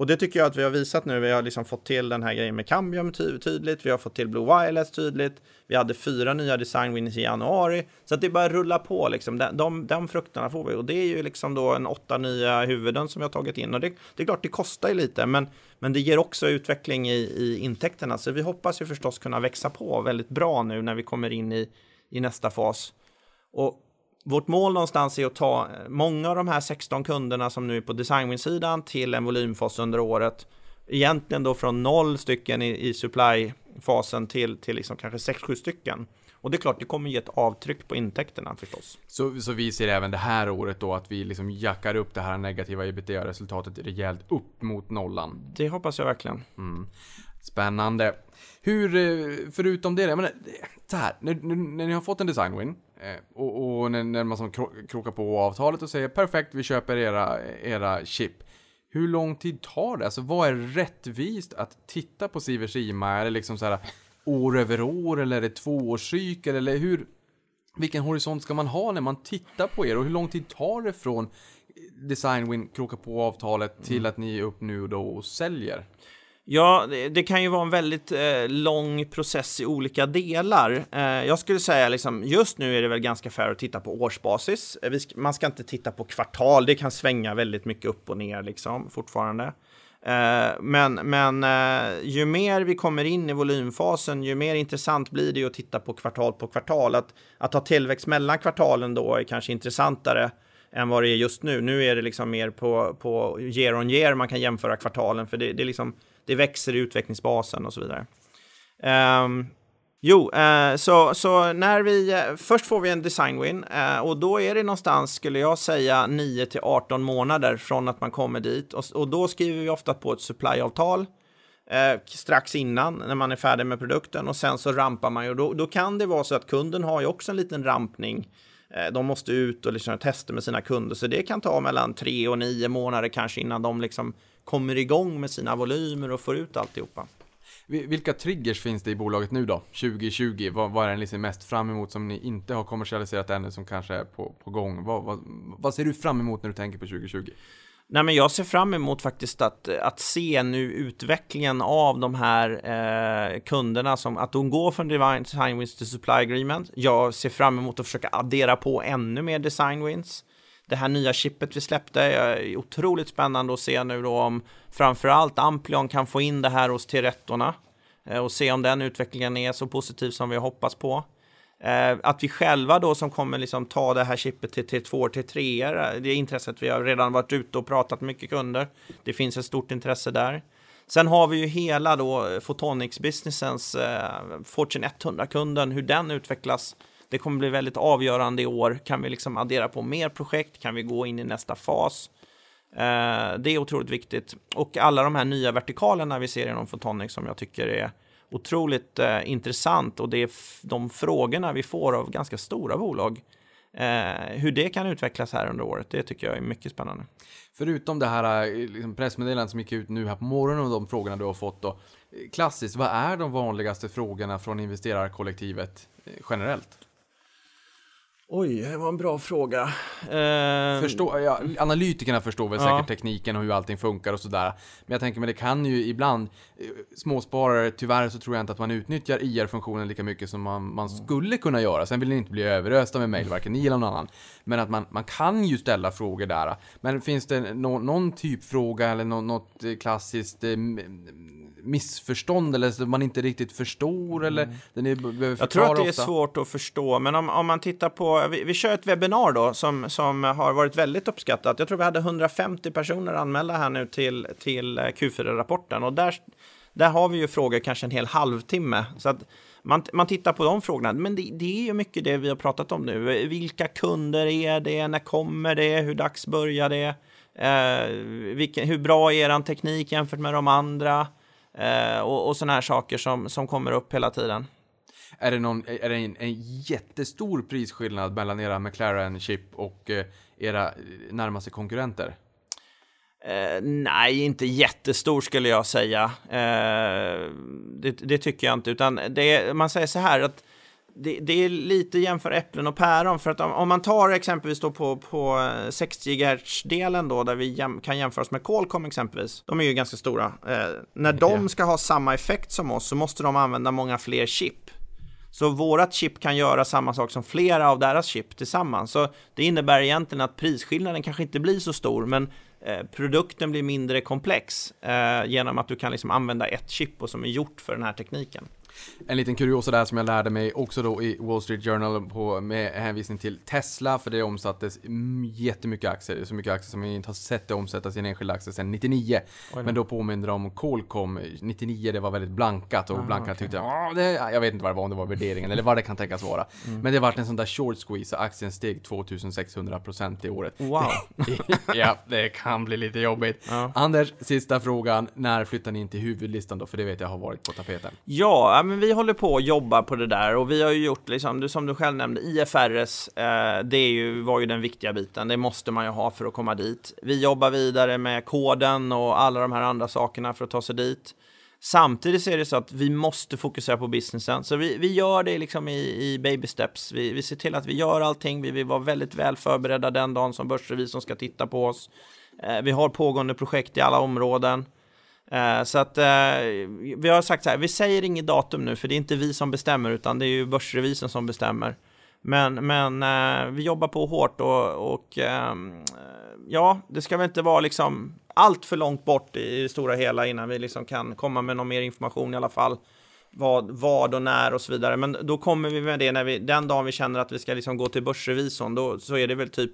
S4: Och det tycker jag att vi har visat nu. Vi har liksom fått till den här grejen med Cambium tydligt. Vi har fått till Blue Wireless tydligt. Vi hade fyra nya design wins i januari. Så att det bara rulla på liksom. De, de, de frukterna får vi. Och det är ju liksom då en åtta nya huvuden som vi har tagit in. Och det, det är klart, det kostar ju lite. Men, men det ger också utveckling i, i intäkterna. Så vi hoppas ju förstås kunna växa på väldigt bra nu när vi kommer in i, i nästa fas. Och vårt mål någonstans är att ta många av de här 16 kunderna som nu är på designwin-sidan till en volymfas under året. Egentligen då från noll stycken i, i supply-fasen till, till liksom kanske 6-7 stycken. Och det är klart, det kommer ge ett avtryck på intäkterna förstås.
S3: Så, så vi ser även det här året då att vi liksom jackar upp det här negativa ebitda-resultatet rejält upp mot nollan.
S4: Det hoppas jag verkligen.
S3: Mm. Spännande. Hur, eh, förutom det, men så här, när, när ni har fått en design win eh, och, och när, när, man som krokar på avtalet och säger perfekt, vi köper era, era chip. Hur lång tid tar det? Alltså vad är rättvist att titta på Siversima? Är det liksom så här år över år eller är det tvåårscykel eller hur? Vilken horisont ska man ha när man tittar på er och hur lång tid tar det från design win, kroka på avtalet till mm. att ni är upp nu då och säljer?
S4: Ja, det, kan ju vara en väldigt eh, lång process i olika delar. Eh, jag skulle säga liksom, just nu är det väl ganska fair att titta på årsbasis. Eh, sk man ska inte titta på kvartal, det kan svänga väldigt mycket upp och ner liksom fortfarande. Eh, men men eh, ju mer vi kommer in i volymfasen, ju mer intressant blir det att titta på kvartal på kvartal. Att, att ha tillväxt mellan kvartalen då är kanske intressantare än vad det är just nu. Nu är det liksom mer på, på year on year man kan jämföra kvartalen, för det, det är liksom det växer i utvecklingsbasen och så vidare. Um, jo, uh, så, så när vi, uh, först får vi en design win uh, och då är det någonstans, skulle jag säga, 9 till 18 månader från att man kommer dit och, och då skriver vi ofta på ett supplyavtal strax innan när man är färdig med produkten och sen så rampar man ju. Då, då kan det vara så att kunden har ju också en liten rampning. De måste ut och liksom testa med sina kunder, så det kan ta mellan tre och nio månader kanske innan de liksom kommer igång med sina volymer och får ut alltihopa.
S3: Vilka triggers finns det i bolaget nu då, 2020? Vad, vad är ni liksom mest fram emot som ni inte har kommersialiserat ännu, som kanske är på, på gång? Vad, vad, vad ser du fram emot när du tänker på 2020?
S4: Nej, men jag ser fram emot faktiskt att, att se nu utvecklingen av de här eh, kunderna, som, att de går från design wins till supply agreement. Jag ser fram emot att försöka addera på ännu mer design wins det här nya chippet vi släppte är otroligt spännande att se nu då om framförallt Amplion kan få in det här hos T-rettorna eh, och se om den utvecklingen är så positiv som vi hoppas på. Eh, att vi själva då som kommer liksom ta det här chippet till T2 och T3, det intresset vi har redan varit ute och pratat med mycket kunder. Det finns ett stort intresse där. Sen har vi ju hela då Photonics-businessens eh, Fortune 100-kunden, hur den utvecklas det kommer bli väldigt avgörande i år. Kan vi liksom addera på mer projekt? Kan vi gå in i nästa fas? Eh, det är otroligt viktigt. Och alla de här nya vertikalerna vi ser inom Photonic som jag tycker är otroligt eh, intressant och det är de frågorna vi får av ganska stora bolag. Eh, hur det kan utvecklas här under året, det tycker jag är mycket spännande.
S3: Förutom det här eh, liksom pressmeddelandet som gick ut nu här på morgonen och de frågorna du har fått då. Klassiskt, vad är de vanligaste frågorna från investerarkollektivet eh, generellt?
S4: Oj, det var en bra fråga.
S3: Eh, Förstå, ja, analytikerna förstår väl säkert tekniken och hur allting funkar och sådär. Men jag tänker, men det kan ju ibland, eh, småsparare, tyvärr så tror jag inte att man utnyttjar IR-funktionen lika mycket som man, man skulle kunna göra. Sen vill ni inte bli överösta med mejl, varken ni eller någon annan. Men att man, man kan ju ställa frågor där. Men finns det no, någon typ fråga eller no, något klassiskt eh, missförstånd eller man inte riktigt förstår eller mm. den är, behöver
S4: Jag tror att det är svårt att förstå, men om, om man tittar på, vi, vi kör ett webbinar då som, som har varit väldigt uppskattat. Jag tror vi hade 150 personer anmälda här nu till, till eh, Q4-rapporten och där, där har vi ju frågor kanske en hel halvtimme. Så att man, man tittar på de frågorna, men det, det är ju mycket det vi har pratat om nu. Vilka kunder är det? När kommer det? Hur dags börjar det? Eh, vilken, hur bra är er teknik jämfört med de andra? Eh, och, och sådana här saker som, som kommer upp hela tiden.
S3: Är det, någon, är det en, en jättestor prisskillnad mellan era McLaren-chip och eh, era närmaste konkurrenter?
S4: Eh, nej, inte jättestor skulle jag säga. Eh, det, det, tycker jag inte, utan det, man säger så här att det, det är lite jämför äpplen och päron för att om, om man tar exempelvis då på, på 60 GHz-delen då där vi jäm, kan jämföras med Qualcomm exempelvis. De är ju ganska stora. Eh, när de ska ha samma effekt som oss så måste de använda många fler chip. Så vårat chip kan göra samma sak som flera av deras chip tillsammans. Så det innebär egentligen att prisskillnaden kanske inte blir så stor, men eh, produkten blir mindre komplex eh, genom att du kan liksom använda ett chip och som är gjort för den här tekniken.
S3: En liten kuriosa där som jag lärde mig också då i Wall Street Journal på, med hänvisning till Tesla, för det omsattes jättemycket aktier, så mycket aktier som vi inte har sett det omsättas i en enskild aktie sedan 99. Men då påminner de om Qualcomm, 99 det var väldigt blankat och
S4: Ah,
S3: blankat
S4: okej.
S3: tyckte jag, det, jag vet inte vad det var, om det var värderingen eller vad det kan tänkas vara.
S4: Mm.
S3: Men det vart en sån där short squeeze och aktien steg 2600% i året.
S4: Wow!
S3: ja, det kan bli lite jobbigt.
S4: Ja.
S3: Anders, sista frågan. När flyttar ni in till huvudlistan då? För det vet jag har varit på tapeten.
S4: Ja, ja, men vi håller på att jobba på det där och vi har ju gjort, liksom, som du själv nämnde, IFRS, eh, det är ju, var ju den viktiga biten. Det måste man ju ha för att komma dit. Vi jobbar vidare med koden och alla de här andra sakerna för att ta sig dit. Samtidigt så är det så att vi måste fokusera på businessen, så vi, vi gör det liksom i, i baby steps. Vi, vi ser till att vi gör allting, vi vill vara väldigt väl förberedda den dagen som börsrevisorn ska titta på oss. Eh, vi har pågående projekt i alla områden. Eh, så att eh, vi har sagt så här, vi säger inget datum nu för det är inte vi som bestämmer utan det är ju börsrevisen som bestämmer. Men, men eh, vi jobbar på hårt och, och ehm, ja, det ska väl inte vara liksom allt för långt bort i det stora hela innan vi liksom kan komma med någon mer information i alla fall. Vad, vad och när och så vidare. Men då kommer vi med det när vi, den dagen vi känner att vi ska liksom gå till börsrevisorn, då så är det väl typ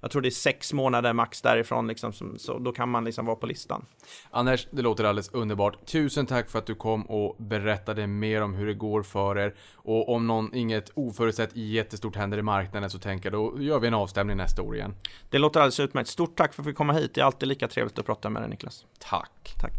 S4: jag tror det är sex månader max därifrån, liksom, som, så då kan man liksom vara på listan.
S3: Anders, det låter alldeles underbart. Tusen tack för att du kom och berättade mer om hur det går för er. Och om någon, inget oförutsett jättestort händer i marknaden så tänker jag då gör vi en avstämning nästa år igen.
S4: Det låter alldeles utmärkt. Stort tack för att vi fick komma hit. Det är alltid lika trevligt att prata med dig Niklas.
S3: Tack.
S4: Tack.